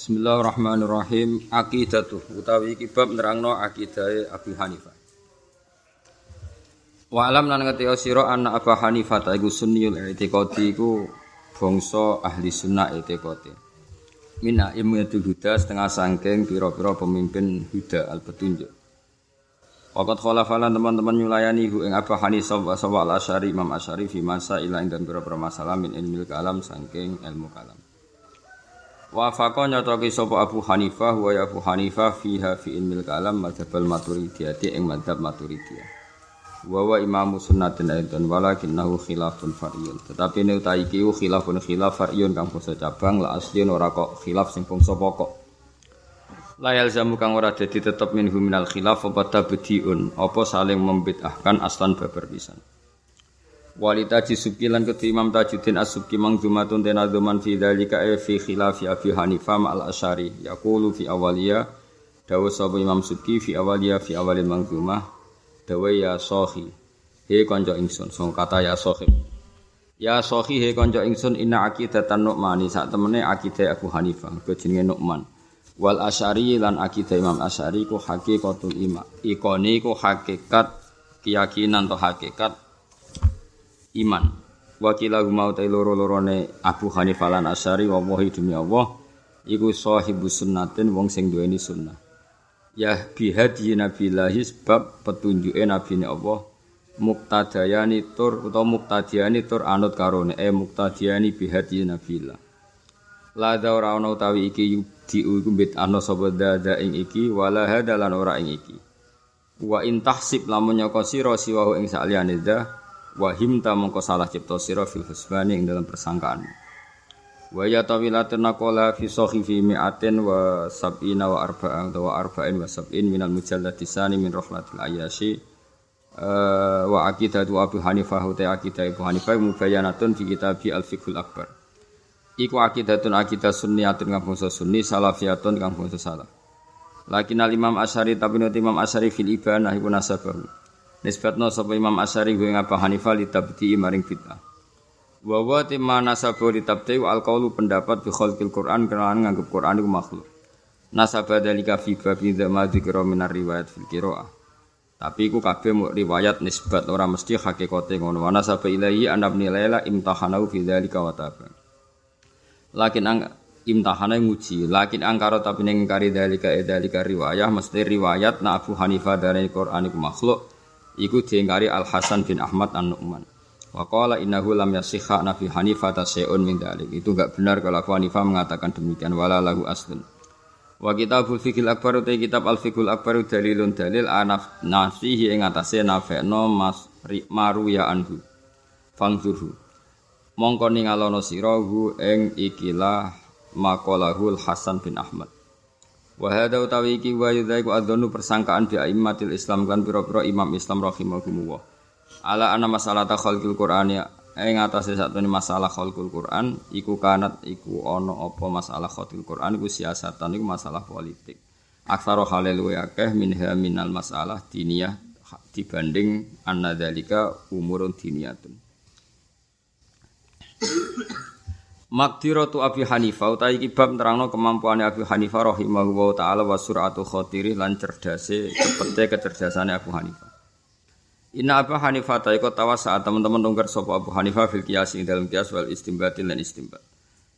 Bismillahirrahmanirrahim. Aqidatu utawi iki bab nerangno akidahe Abu Hanifah. Wa alam lan ngerti sira anna Abu Hanifah ta iku sunniyul i'tiqadi iku bangsa ahli sunnah i'tiqadi. Mina imyatul huda setengah sangking pira-pira pemimpin huda al petunjuk. Waqat khalafalan teman-teman nyulayani hu ing Abu Hanifah wa sawa al-Asy'ari Imam Asy'ari fi masa ila ing dan pira-pira masalah min ilmil kalam sangking ilmu kalam. Wa faqa nyocoki sapa Abu Hanifah wa ya Abu Hanifah fiha fi ilmil kalam madzhabal maturidiyati ing madzhab maturidiyah. Wa wa imamu sunnatin aidan walakinnahu khilafun far'iyun. Tetapi nek ta iki khilafun khilaf far'iyun kang basa cabang la asli ora kok khilaf sing bangsa pokok. La yalzamu kang ora dadi tetep minhu minal khilaf apa tabdiun apa saling membid'ahkan aslan babar. Walita jisuki lan ketu Imam Tajuddin As-Subki mangzumatun tenaduman fi dzalika e fi khilafi Abi Hanifah al Asy'ari yaqulu fi awaliya dawu sapa Imam Subki fi awaliya fi awalil mangzumah dawu ya sohi he kanca ingsun so kata ya sohi Ya sohi he kanca ingsun inna aqidatan Nu'mani sak temene akidah Abu Hanifah ke jenenge Nu'man. Wal Asy'ari lan akidah Imam Asy'ari ku hakikatul iman ikone ku hakikat keyakinan atau hakikat iman. Wakila mau ta loro-lorone Abu Hanifah lan Asy'ari wa wahi Allah iku sahibu sunnatin wong sing duweni sunnah. Ya bihadi nabilahi sebab petunjuke nabi Allah muktadayani tur utawa muktadiyani tur anut karone e muktadiyani bihadi nabilah. La da ora ana utawi iki yudi iku ana sapa dada ing iki wala hadalan ora ing iki. Wa in tahsib lamun nyaka sira siwahu ing saliyane dah Wahim ta mongko salah cipta sira fil husbani ing dalam persangkaan. Wa ya tawilatun naqala fi sahifi mi'atin wa sab'ina wa arba'in wa arba'in wa sab'in minal mujallati sani min rahlatil ayyashi uh, wa aqidatu Abu Hanifah wa aqidah Abu Hanifah mubayyanatun fi kitabi al-fiqhul akbar. Iku aqidatun aqidah sunniyatun kang bangsa sunni salafiyatun kang bangsa salaf. Lakin al Imam Asy'ari tapi Imam Asy'ari fil ibanah iku nasabahu. Nisbatno sapa Imam Asy'ari gue Abu Hanifah li tabdi maring fitnah. Wa wa timma nasabu li tabdi al qaulu pendapat bi khalqil Quran kenalan nganggep Quran iku makhluk. Nasaba dalika fi babi dzama dzikra minar riwayat fil qiraah. Tapi iku kabeh mu riwayat nisbat ora mesti hakikate ngono. Wa nasaba ilahi anabni laila imtahanau fi dzalika wa taba. Lakin ang imtahana nguji lakin angkara tapi ning kari dalika e dalika riwayah mesti riwayat na Abu Hanifah dari Quran iku makhluk iku diingkari Al Hasan bin Ahmad An Nu'man. Wa qala innahu lam yasihha Nabi Hanifah tasyai'un min dalik. Itu enggak benar kalau Abu Hanifah mengatakan demikian wala lahu aslun. Wa kitabul fiqhil akbar utai kitab al fiqhul akbar dalilun dalil anaf nafsihi ing atase nafekno mas maru ya anhu. Fangzurhu. Mongko ningalono sira hu ing ikilah maqalahul Hasan bin Ahmad. Wa hadza utawi iki wa yudhaiku adzonu persangkaan bi aimmatil Islam kan pira-pira imam Islam rahimahumullah. Ala ana masalah ta khalqul Qur'an ya ing atase satune masalah khalqul Qur'an iku kanat iku ana apa masalah khalqul Qur'an iku siasatan iku masalah politik. Aksara halil wa akeh minha minal masalah diniyah dibanding annadzalika umurun diniyatun. Makdiratu Abi Hanifah utawi iki bab nerangno kemampuane Abi Hanifah rahimahullahu taala wa sur'atu khatiri lan cerdase cepete kecerdasane Abu Hanifah. Inna Abu Hanifah ta iku saat teman-teman tunggar sapa Abu Hanifah fil qiyas ing dalam qiyas wal istimbatil lan istimbat.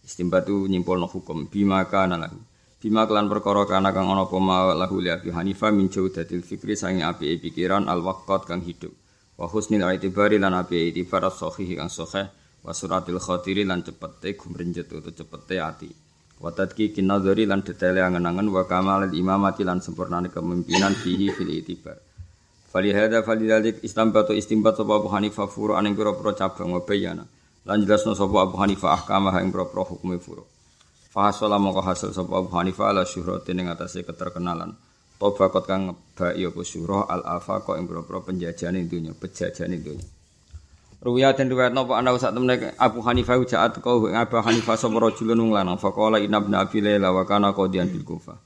Istimbat itu nyimpulno hukum bima kana lahu. Bima kelan perkara kana kang ana apa lahu li Abi Hanifah min jaudatil fikri sange api pikiran al waqt kang hidup. Wa husnil i'tibari lan api i'tibar sahih kang sahih wasuratil khotiri lan cepete gumrenjet utawa cepete ati. Wa tadki kinadzari lan detaile angen-angen wa kamalil imamati lan sempurnane kepemimpinan fihi fil itibar. Fali hadza falidalik istambatu istimbat sapa Abu Hanifah furu aning pira-pira cabang wa lan jelasno sapa Abu Hanifah ahkamah ing pira-pira hukume furu. Fahasola mongko hasil sapa Abu Hanifah ala syuhratin ing atase keterkenalan. Tobakot kang ngebai apa syuhrah al afaqa ing pira-pira penjajane dunya penjajane dunya Ruya dan riwayat napa ana sak temne Abu Hanifah jaat kau Abu Hanifah sapa rajulun wong lanang faqala inna ibn Abi Laila wa kana qadiyan bil Kufah.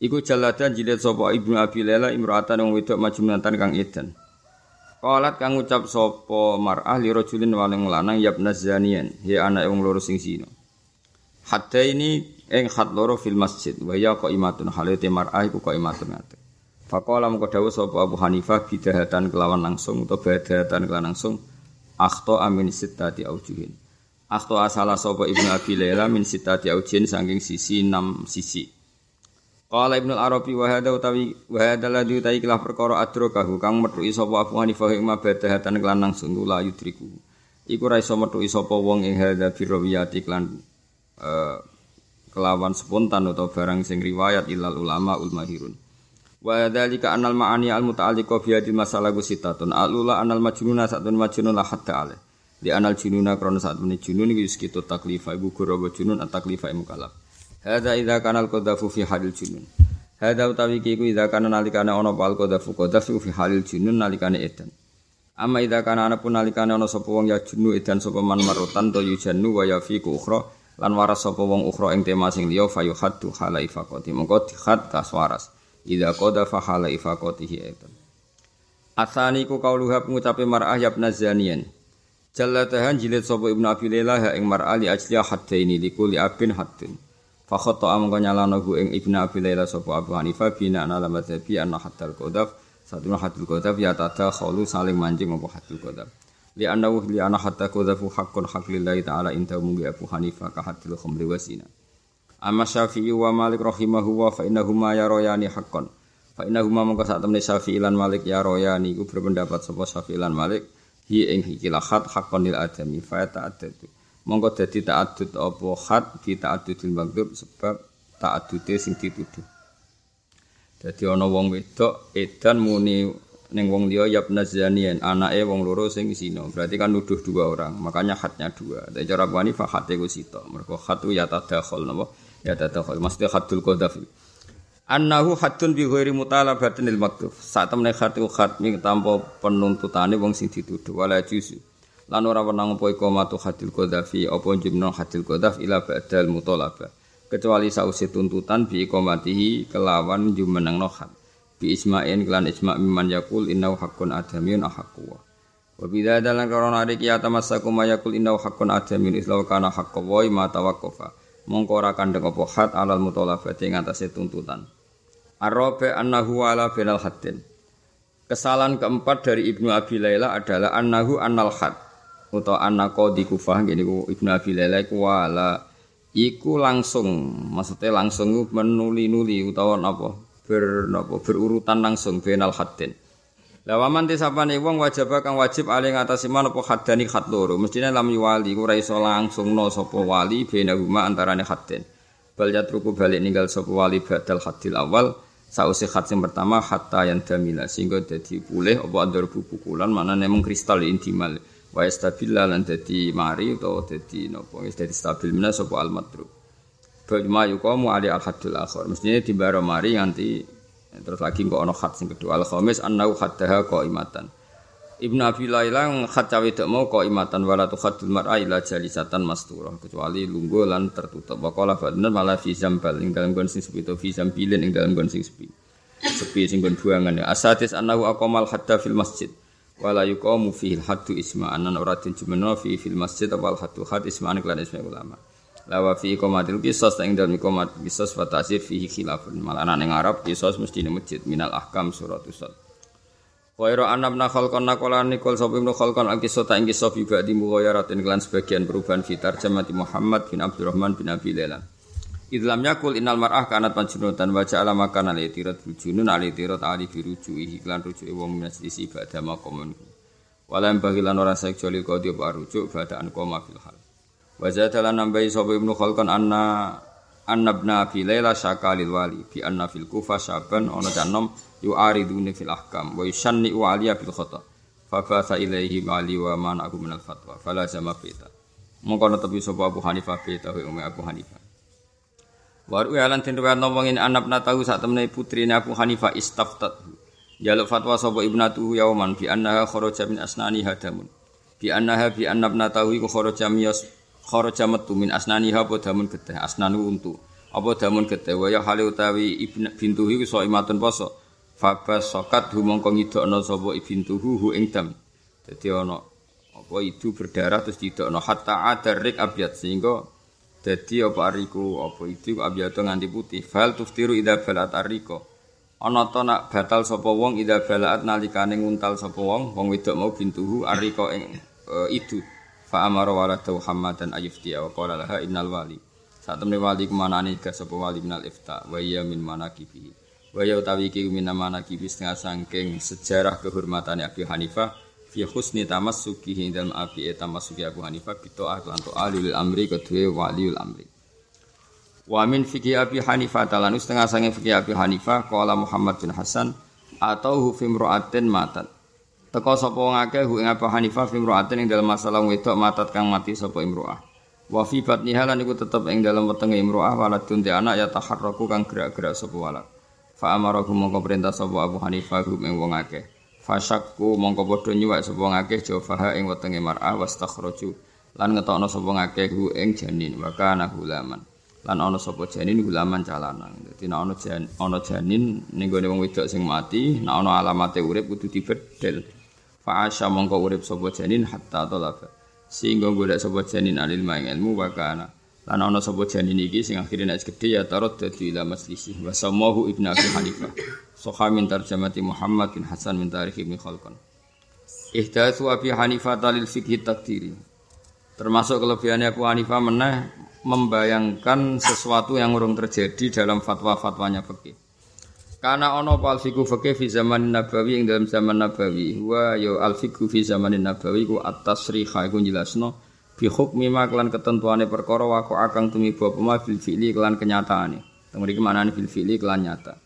Iku jaladan jilid sapa Ibnu Abi Laila imra'atan wong wedok majmunatan kang edan. Qalat kang ngucap sapa mar'ah li rajulin waling lanang yabna zaniyan he anak wong loro sing zina. Hatta ini ing khat loro fil masjid wa ya qaimatun halate mar'ah iku qaimatun ngate Faqala mengko dawuh sapa Abu Hanifah bidahatan kelawan langsung utawa badahatan kelawan langsung akhto amin sittati aujuhin akhto asala sapa Ibnu Abi Laila min sittati aujuhin saking sisi enam sisi. Qala Ibnu Arabi wa utawi wa hadza ladzi utawi kelah perkara adrokahu kang metuki sapa Abu Hanifah ing mabadahatan kelan langsung la yudriku. Iku ra iso wong ing hadza birawiyati kelan uh, kelawan spontan atau barang sing riwayat ilal ulama ul mahirun. Wa dzalika anal ma'ani al muta'alliqa bi hadhihi masalah gusitatun. Alula anal majnuna satun majnun la hatta ale. Di anal jununa krana saat menit junun iki sekitu taklifa ibu guru junun at taklifa mukallaf. Hadza idza kana al qadhafu fi halil junun. Hadza utawi ki iku idza kana nalikane ana pal qadhafu qadhafu fi halil junun nalikane edan. Amma idza kana ana pun nalikane ana sapa wong ya junu edan sapa man marutan to yujannu wa yafiku ukhra lan waras sapa wong ukhra ing tema sing liya fayu haddu hala ifaqati mongko dihad kas waras idza qada fa hala ifaqatihi aidan. Asani ku kauluha pengucape mar'ah yabna zaniyan. Jallatahan jilid sapa Ibnu Abi Lailah ing mar'ah li ajli haddaini li kulli abin haddin. Fa khata amko nyalano ing Ibnu Abi Lailah sapa Abu Hanifah bina ana lamadzhabi anna haddal qadaf. Satuna haddul qadaf ya tada khalu saling mancing apa haddul qadaf. Li annahu li ana hatta kadzafu haqqun haqq lillahi ta'ala inta mungi Abu Hanifah ka haddil khamri amma Syafi'i wa Malik rahimahu wa fa innahuma yarayani haqqan. Fa innahuma mongko sak temne Syafi'i lan Malik yarayani iku berpendapat sapa Syafi'i lan Malik? Hi ing iki khat haqqan lil adami fa ta'addud. Mongko dadi ta'addud apa khat di ta'addudil maghdub sebab ta'addude sing dituduh. Dadi ana wong wedok edan muni Neng wong liya yabna zanian anake wong loro sing zina. Berarti kan nuduh dua orang makanya hatnya dua. Tapi cara wani fa hate ku sito mergo hatu ya tadakhul napa ya tadakhul mesti hatul qadhaf annahu hatun bi ghairi mutalabatin lil maktub sak temne hatu khatmi tanpa penuntutane wong sing dituduh. Wala juzu. Lan ora wenang apa iku matu hatil qadhafi apa jumno hatil qadhaf ila ba'dal mutalaba. Kecuali sausi tuntutan bi iqamatihi kelawan jumeneng hat bi isma'in kelan isma' mimman yakul innahu haqqun adamiyun ahaqqu wa wa bidha dalan karona ari kiyata masakum yakul innahu haqqun adamiyun. Islau kana haqqu ma mongko ora kandheng apa hat alal mutalafati ing atase tuntutan. Arabe annahu ala binal haddin. Kesalahan keempat dari Ibnu Abi Laila adalah annahu annal had atau anna qadi kufah ngene Ibnu Abi Laila iku wala. Iku langsung maksudnya langsung menuli-nuli utawa apa ber napa? Berurutan langsung benal haddin. Lah waman tisapane wong wajib kang wajib ali ngatasi man apa haddani khat loro. Mestine lam wali ora iso langsung no sapa wali benahuma antarane haddin. Bal yatruku balik ninggal sapa wali badal haddil awal sausi khat sing pertama hatta yang damila sehingga dadi pulih apa andar pukulan mana nemong kristal intimal wa stabil lan dadi mari utawa dadi napa wis dadi stabil menawa sapa al madrub Bima yuqamu ali al haddul akhir. Mestinya di mari nganti terus lagi kok ana khat sing kedua al khamis annau haddaha qaimatan. Ibnu Abi Laila khat cawe dak mau qaimatan wala tu khaddul mar'a ila jalisatan masturah kecuali lungguh lan tertutup. Wa qala malah fi zambal ing dalem gon sing sepi to fi zambilin ing dalem gon sing sepi. Sepi sing gon buangan ya. Asatis annahu aqamal hadda fil masjid. Wala yuqamu fihi al haddu isma anan ora jumeno fi fil masjid wal haddu had isma lan isma ulama lawa fi iqamatil qisas ing dalem iqamat qisas wa ta'sir fihi khilafun. Malah ana ning Arab qisas mesti ning masjid minal ahkam surat usad Wairo anabna khalqan nakolan nikol sop ibnu khalqan al kisah ta ing kisah bi ba'di mughayaratin kelan sebagian perubahan fitar jamati Muhammad bin Abdurrahman bin Abi Laila. Idlam yakul innal mar'ah kanat panjunutan wa ja'ala makan al itirat bujunun al itirat ali birujuhi iklan rujuke wong masjid ba'da maqamun. Walam bagilan orang seksual kau dia rujuk pada koma fil hal. Wa zadalan nambahi sapa Ibnu Khalqan anna annabna fi laila syakalil wali bi anna fil kufa syaban ana canom yu'ariduni fil ahkam wa yusanni wa aliya bil khata fa fa ilaihi mali wa man aku minal fatwa fala sama beta mongko netepi sapa Abu Hanifah beta wa Abu Hanifah. Waru alan tin riwayat ngomongin anabna tahu sak temene putrine Abu Hanifah istaftat jaluk fatwa sapa ibnatuhu yauman bi annaha kharaja min asnani hadamun bi annaha bi annabna tahu iku kharaja miyas kharaja metu min asnaniha apa damun getih asnanu untu apa damun getih wa ya hale utawi ibn bintuhi iku imatun poso fabas sokat humongko ngidokno sapa ibintuhu hu ing dam dadi ana apa itu berdarah terus didokno hatta adarik abyad sehingga Dadi apa ariku apa itu abyado nganti putih. Fal tuftiru idza balat ariko. Ana ta nak batal sapa wong idza balat nalikane nguntal sapa wong wong wedok mau bintuhu ariko ing uh, itu. Fa amara waladu Muhammadan ayufti wa qala laha innal wali. Saat temne wali kemanane ga sapa wali minal ifta wa ya min manakibi. Wa ya utawi iki min manakibi setengah sangking sejarah kehormatan Abi Hanifah fi husni tamassuki dalam api tamassuki Abu Hanifah bitoah lan to alil amri kedue waliul amri wa min fikih Abi Hanifah talan setengah sange fikih Abi Hanifah qala Muhammad bin Hasan atau fi imra'atin matat teko sapa wong akeh hu ing Abu Hanifah fi imra'atin ing dalam masalah wedok matat kang mati sapa imro'ah. Wa fi batniha lan iku tetep ing dalam wetenge imro'ah waladun te anak ya taharraku kang gerak-gerak sapa walad. Fa amara mongko perintah sapa Abu Hanifah ing wong akeh. Fasakku mongko padha nyuwak sapa ngakeh jawabaha ing wetenge mar'ah wastakhraju lan ngetokno sapa ngakeh hu ing janin wa kana gulaman lan ana sapa janin gulaman calanan. Dadi nek ana jan ana janin ning gone wong wedok sing mati nek ana alamate urip kudu dibedel fa asya mongko urip sapa janin hatta talaba sehingga golek sapa janin alil maing ilmu wa kana lan ana sapa janin iki sing akhire nek gedhe ya tarot dadi ila maslisih wa samahu ibnu abi hanifah Soha min tarjamati Muhammad bin Hasan min tarikh Ibnu Khalqan. Ihdatsu Abi Hanifah dalil fikih takdiri. Termasuk kelebihannya Abu Hanifah meneh membayangkan sesuatu yang urung terjadi dalam fatwa-fatwanya fikih. Karena ono al fikih fikih fi zaman Nabawi yang dalam zaman Nabawi, wa yo al fikih fi zaman Nabawi ku atas tasriha iku jelasno bi hukmi ma kelan ketentuane perkara wa akang tumiba pema fil fi'li kelan kenyataane. Teng mriki manane fil fi'li kelan nyata.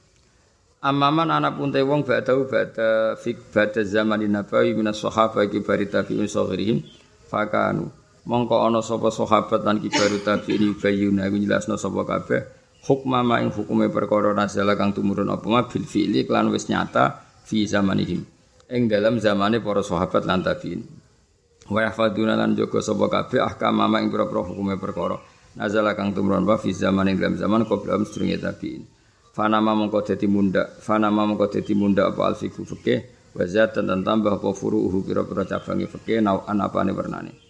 Amaman anak pun wong ba'dahu ba'da fik ba'da zamanin nabawi minas sahabat kibari tabi'un saghirihim fakanu mongko ana sapa sahabat lan kibaru tabi'in bayuna iku jelasno sapa kabeh hukma ma ing hukume perkara nazala kang tumurun apa ma bil fi'li klan wis nyata fi zamanihim. Ing dalam zamane para sahabat lan tabi'in. Wa yahfaduna lan jaga sapa kabeh ahkam ma ing pira-pira hukume perkara nazala kang tumurun wa fi zamanin dalam zaman qoblahum sedurunge tabi'in. Fanama mongko dadi munda, fanama mongko dadi munda apa alfiku fikih wa zatan dan tambah apa furu'uhu pira-pira cabange fikih nau anapane wernane.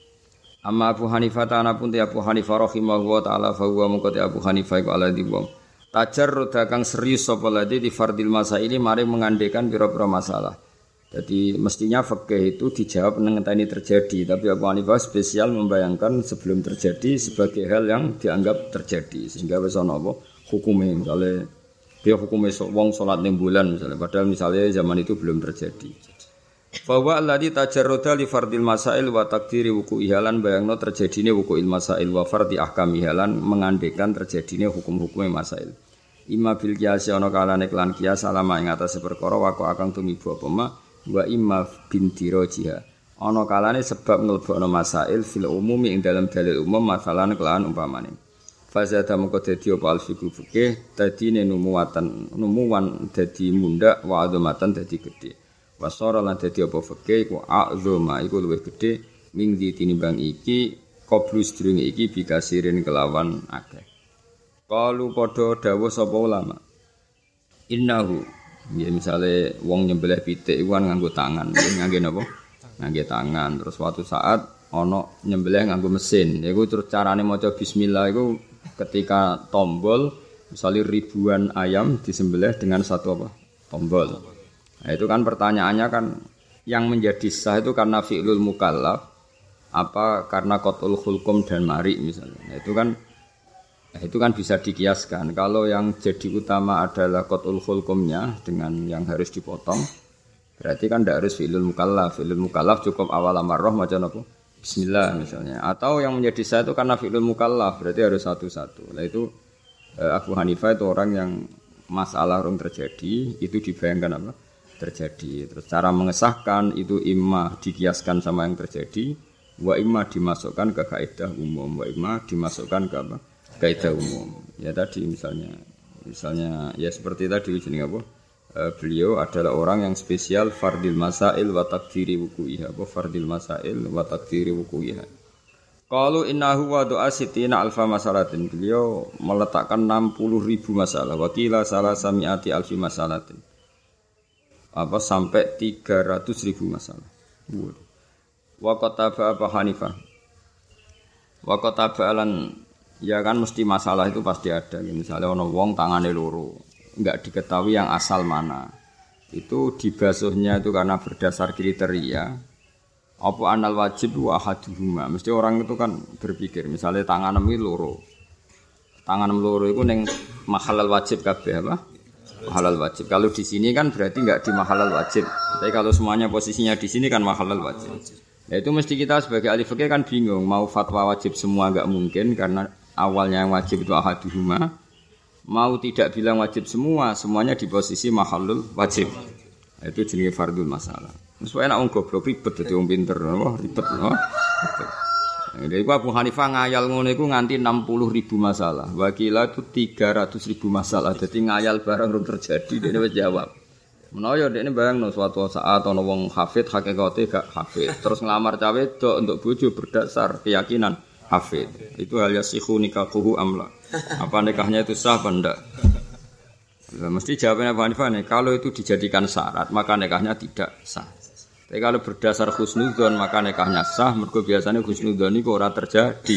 Amma Abu Hanifah ta pun te Abu Hanifah rahimahullah taala fa mongko te Abu Hanifah iku ala wong. Tajarrud kang serius sapa di fardil ini mari mengandekan pira-pira masalah. Jadi mestinya fikih itu dijawab ini terjadi, tapi Abu Hanifah spesial membayangkan sebelum terjadi sebagai hal yang dianggap terjadi sehingga wis ana apa hukumnya misalnya dia hukumnya wong sholat enam bulan misalnya. Padahal misalnya zaman itu belum terjadi. Bahwa alladhi tajarroda li fardil masail wa takdiri wuku ihalan bayangno terjadinya wuku il masail wa fardi ahkam ihalan mengandekan terjadinya hukum-hukumnya masail. Ima bil kiasi ono kalane klan kias alama ing atase perkara wako akang tumibu apa ma wa imma binti rojiha. Ono kalane sebab ngelbokno masail fil umumi ing dalam dalil umum masalan kelan umpamane. Fazada mengko dadi apa alfiku fikih dadine numuwatan numuwan dadi munda wa adzamatan dadi gedhe. Wasara lan dadi apa fikih iku adzama iku luwih gedhe ming tinimbang iki qoblus sedurunge iki bikasirin kelawan akeh. Kalu padha dawuh sapa ulama. Innahu ya misale wong nyembelih pitik iku kan nganggo tangan, ngangge napa? Ngangge tangan. Terus suatu saat ana nyembelih nganggo mesin. Iku terus carane maca bismillah iku ketika tombol misalnya ribuan ayam disembelih dengan satu apa tombol nah, itu kan pertanyaannya kan yang menjadi sah itu karena fi'lul mukallaf apa karena kotul hulkum dan mari misalnya nah, itu kan nah, itu kan bisa dikiaskan kalau yang jadi utama adalah kotul hulkumnya dengan yang harus dipotong berarti kan tidak harus fi'lul mukallaf fi'lul mukallaf cukup awal amarroh macam apa Bismillah misalnya. Atau yang menjadi sah itu karena fi'lul mukallaf, berarti harus satu-satu. Nah itu eh, Abu Hanifah itu orang yang masalah orang terjadi, itu dibayangkan apa? Terjadi. Terus cara mengesahkan itu imma dikiaskan sama yang terjadi, wa imma dimasukkan ke kaidah umum, wa imma dimasukkan ke apa? Kaidah umum. Ya tadi misalnya, misalnya ya seperti tadi jenis apa? uh, beliau adalah orang yang spesial fardil masail wa takdiri wuku'iha apa fardil masail wa takdiri wuku'iha kalau innahu wa doa sitina alfa masalatin beliau meletakkan 60 ribu masalah wakila salah samiati alfi masalatin apa sampai 300 ribu masalah wa kotaba apa hanifah wa kotaba alan Ya kan mesti masalah itu pasti ada. Misalnya ono wong tangane loro, enggak diketahui yang asal mana. Itu dibasuhnya itu karena berdasar kriteria. Apa anal wajib wa ahaduhuma. Mesti orang itu kan berpikir, misalnya tangan ini loro. Tangan loro itu neng mahalal wajib kabeh apa? Mahalal wajib. Kalau di sini kan berarti enggak di mahalal wajib. Tapi kalau semuanya posisinya di sini kan mahalal wajib. Ya itu mesti kita sebagai ahli fikih kan bingung mau fatwa wajib semua enggak mungkin karena awalnya yang wajib itu ahaduhuma mau tidak bilang wajib semua semuanya di posisi mahalul wajib itu jenis fardul masalah sesuai enak goblok ribet jadi orang pinter wah ribet wah jadi Abu Hanifah ngayal ngono itu nganti 60 ribu masalah wakila itu 300 ribu masalah jadi ngayal barang belum terjadi dia wis jawab Menawa ini bayang no suatu saat ono wong hafid hakikate gak hafid terus ngelamar cawe untuk bojo berdasar keyakinan hafid. Itu hal yasihu nikahuhu amla. Apa nikahnya itu sah? Nah, mesti jawabannya Abu Hanifah nih, kalau itu dijadikan syarat, maka nikahnya tidak sah. Tapi kalau berdasar khusnudon, maka nikahnya sah. Mereka biasanya khusnudon itu orang terjadi.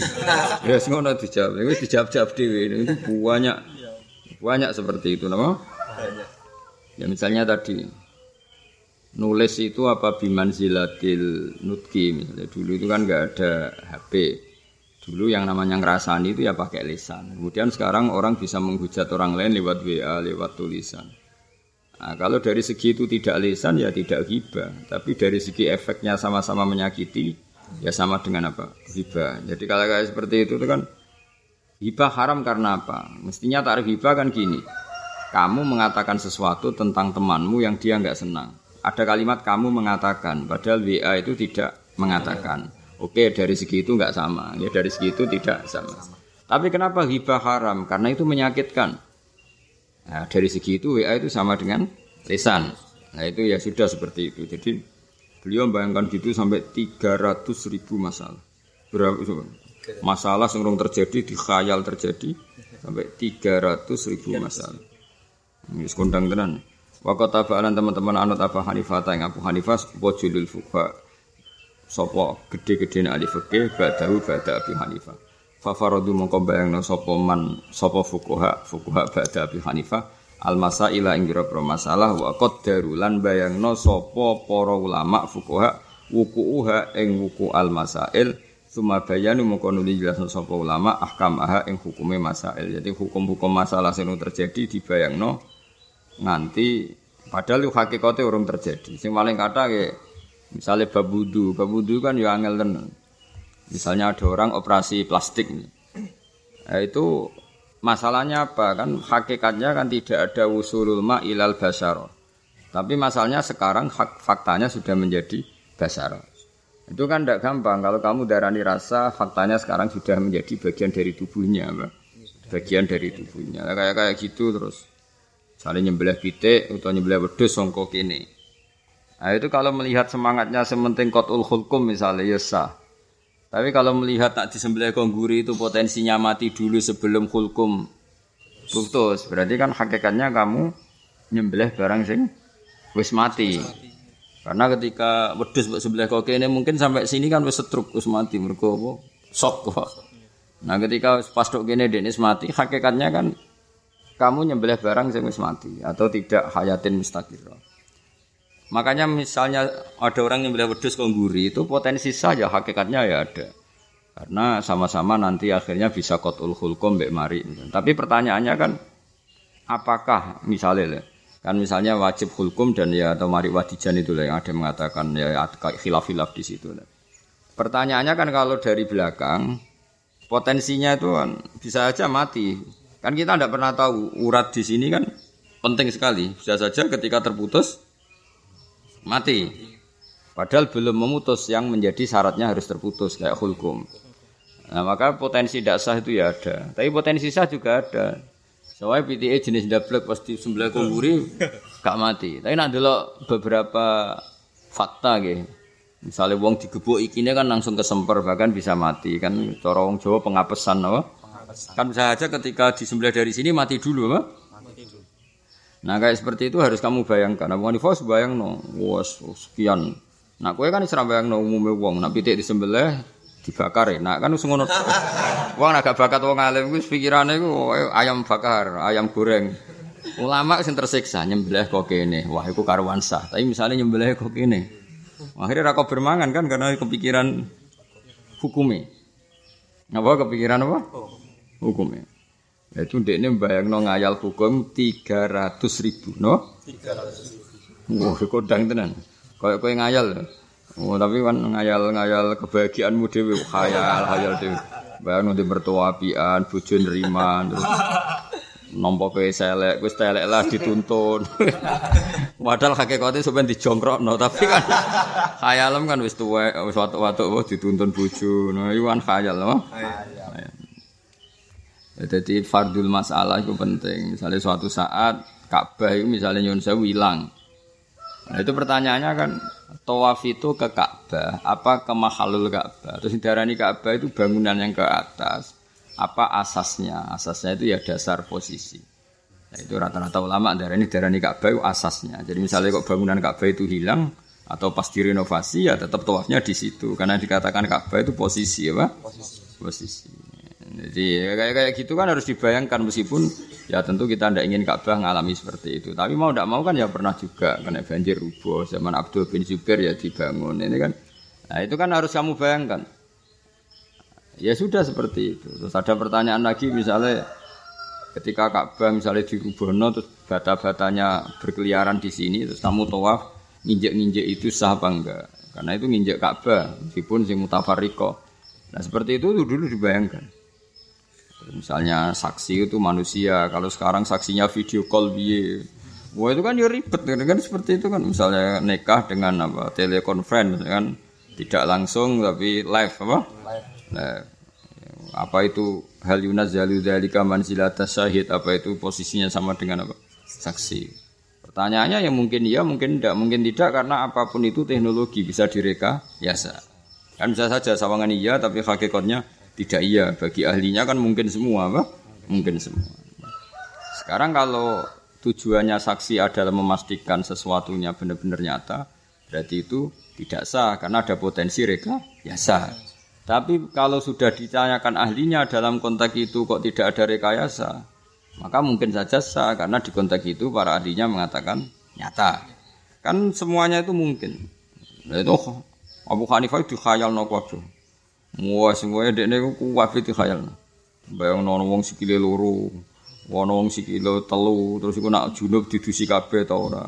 ya, semua dijawab. Ini dijawab-jawab dewi. Ini banyak, banyak seperti itu, nama? Ya misalnya tadi nulis itu apa biman zilatil nutki misalnya dulu itu kan nggak ada HP Dulu yang namanya ngerasani itu ya pakai lisan. Kemudian sekarang orang bisa menghujat orang lain lewat WA, lewat tulisan. Nah, kalau dari segi itu tidak lisan ya tidak hibah. Tapi dari segi efeknya sama-sama menyakiti ya sama dengan apa? Hibah. Jadi kalau kayak seperti itu, itu kan hibah haram karena apa? Mestinya tarif hibah kan gini. Kamu mengatakan sesuatu tentang temanmu yang dia nggak senang. Ada kalimat kamu mengatakan, padahal WA itu tidak mengatakan. Oke, dari segi itu nggak sama. Ya dari segi itu tidak sama. Tapi kenapa hibah haram? Karena itu menyakitkan. Nah, dari segi itu WA itu sama dengan lisan. Nah itu ya sudah seperti itu. Jadi beliau bayangkan gitu sampai 300 ribu masalah. Berapa masalah yang terjadi di khayal terjadi sampai 300 ribu masalah. Ini sekondang tenan. Waktu teman-teman anut apa Hanifah yang Abu Hanifah wajulul fuqa sapa gede-gede ahli fikih ba'dahu ba'da Abi Hanifah. Fa faradu mongko bayangno sapa man sapa fuqaha fuqaha ba'da Abi Hanifah al masaila ing pira masalah wa qaddaru lan bayangno sapa para ulama fuqaha wukuha ing wuku al masail Suma bayanu mongko nuli jelasno sapa ulama ahkam aha ing hukume masail. Jadi hukum-hukum masalah sing terjadi dibayangno nganti padahal hakikate urung terjadi. Sing paling kata Misalnya bab wudu, bab wudu kan ya angel tenan. Misalnya ada orang operasi plastik. Nah, itu masalahnya apa? Kan hakikatnya kan tidak ada usulul ma ilal basaro. Tapi masalahnya sekarang hak faktanya sudah menjadi basaro. Itu kan tidak gampang. Kalau kamu darani rasa, faktanya sekarang sudah menjadi bagian dari tubuhnya. Bagian dari tubuhnya. kayak kayak gitu terus. Misalnya nyembelah pitik atau nyembelah wedhus songkok ini. Nah itu kalau melihat semangatnya sementing kotul hulkum misalnya ya sah. Tapi kalau melihat tak disembelih kongguri itu potensinya mati dulu sebelum hulkum putus. Berarti kan hakikatnya kamu nyembelih barang sing wis mati. Karena ketika wedus buat sebelah kok ini mungkin sampai sini kan wis setruk wis mati mergo apa? Sok kok. Nah ketika pas dok kene Denis mati, hakikatnya kan kamu nyembelih barang sing wis mati atau tidak hayatin mustaqirah. Makanya misalnya ada orang yang beli wedus kongguri itu potensi saja hakikatnya ya ada. Karena sama-sama nanti akhirnya bisa kotul hulkom mbek mari. Tapi pertanyaannya kan apakah misalnya kan misalnya wajib hulkum dan ya atau mari wadijan itu yang ada mengatakan ya khilaf-khilaf di situ. Pertanyaannya kan kalau dari belakang potensinya itu kan bisa saja mati. Kan kita tidak pernah tahu urat di sini kan penting sekali. Bisa saja ketika terputus mati. Padahal belum memutus yang menjadi syaratnya harus terputus kayak hulkum. Nah, maka potensi tidak sah itu ya ada. Tapi potensi sah juga ada. Soalnya PTA jenis double pasti sebelah kumburi gak mati. Tapi nak dulu beberapa fakta gitu. Misalnya wong digebuk ikinya kan langsung kesemper bahkan bisa mati kan cara wong Jawa pengapesan apa? Kan bisa aja ketika disembelih dari sini mati dulu apa? Nah kayak seperti itu harus kamu bayangkan. Abu Hanifah bayang no, was sekian. Nah kue kan isra bayang no umumnya wong. Nah pitik disembelih dibakar enak kan wis ngono. Wong agak bakat wong alim wis pikirane iku ayam bakar, ayam goreng. Ulama sing tersiksa nyembelih kok kene. Wah, iku karuan sah. Tapi misalnya nyembelih kok kene. Akhirnya rako bermangan kan karena kepikiran hukumnya. Apa kepikiran apa? Hukumnya. Itu dek ini bayang no ngayal hukum tiga ratus ribu, no? Tiga ratus ribu. Wah, kodang tenan. Kayak kau ngayal. Oh, tapi kan ngayal-ngayal kebahagiaanmu dewi, khayal, khayal dewi. Bayang nanti bertua apian, bujuk nerima, terus nompo kowe selek, kowe selek lah dituntun. Padahal hakikate sampeyan dijongkrokno, tapi kan khayalem kan wis tuwek, wis watu-watu dituntun bojo. Nah, iku kan khayal, no? Jadi fardul masalah itu penting. Misalnya suatu saat Ka'bah itu misalnya nyun sewu hilang. Nah itu pertanyaannya kan tawaf itu ke Ka'bah, apa ke mahalul Ka'bah? Terus darani Ka'bah itu bangunan yang ke atas, apa asasnya? Asasnya itu ya dasar posisi. Nah, itu rata-rata ulama darani darani Ka'bah itu asasnya. Jadi misalnya kok bangunan Ka'bah itu hilang atau pas direnovasi ya tetap tawafnya di situ karena dikatakan Ka'bah itu posisi apa? Posisi. posisi. Jadi ya, kayak kayak gitu kan harus dibayangkan meskipun ya tentu kita tidak ingin Ka'bah mengalami seperti itu. Tapi mau tidak mau kan ya pernah juga kena banjir rubuh zaman Abdul bin Zubair ya dibangun ini kan. Nah itu kan harus kamu bayangkan. Ya sudah seperti itu. Terus ada pertanyaan lagi misalnya ketika Ka'bah misalnya di Rubono terus bata-batanya berkeliaran di sini terus kamu tawaf nginjek-nginjek itu sah apa enggak? Karena itu nginjek Ka'bah meskipun sing mutafarriqah. Nah seperti itu dulu dibayangkan. Misalnya saksi itu manusia, kalau sekarang saksinya video call biye. Wah itu kan ya ribet kan, kan seperti itu kan misalnya nikah dengan apa telekonferensi kan tidak langsung tapi live apa? Live. Apa itu hal yunazzalu dzalika manzilata syahid apa itu posisinya sama dengan apa? Saksi. Pertanyaannya ya mungkin iya, mungkin tidak, mungkin tidak karena apa pun itu teknologi bisa direka biasa. Kan bisa saja sawangan iya tapi hakikatnya tidak iya, bagi ahlinya kan mungkin semua, apa? Mungkin semua. Sekarang kalau tujuannya saksi adalah memastikan sesuatunya benar-benar nyata, berarti itu tidak sah karena ada potensi reka, ya sah. Tapi kalau sudah ditanyakan ahlinya dalam konteks itu kok tidak ada rekayasa, maka mungkin saja sah karena di konteks itu para ahlinya mengatakan nyata. Kan semuanya itu mungkin. Nah, itu Abu Hanifah itu khayal no Wah, semuanya dekne ku kuat itu khayal. Bayang nono wong sikile loro, wono wong sikile telu, terus iku nak junub didusi kabeh ta ora.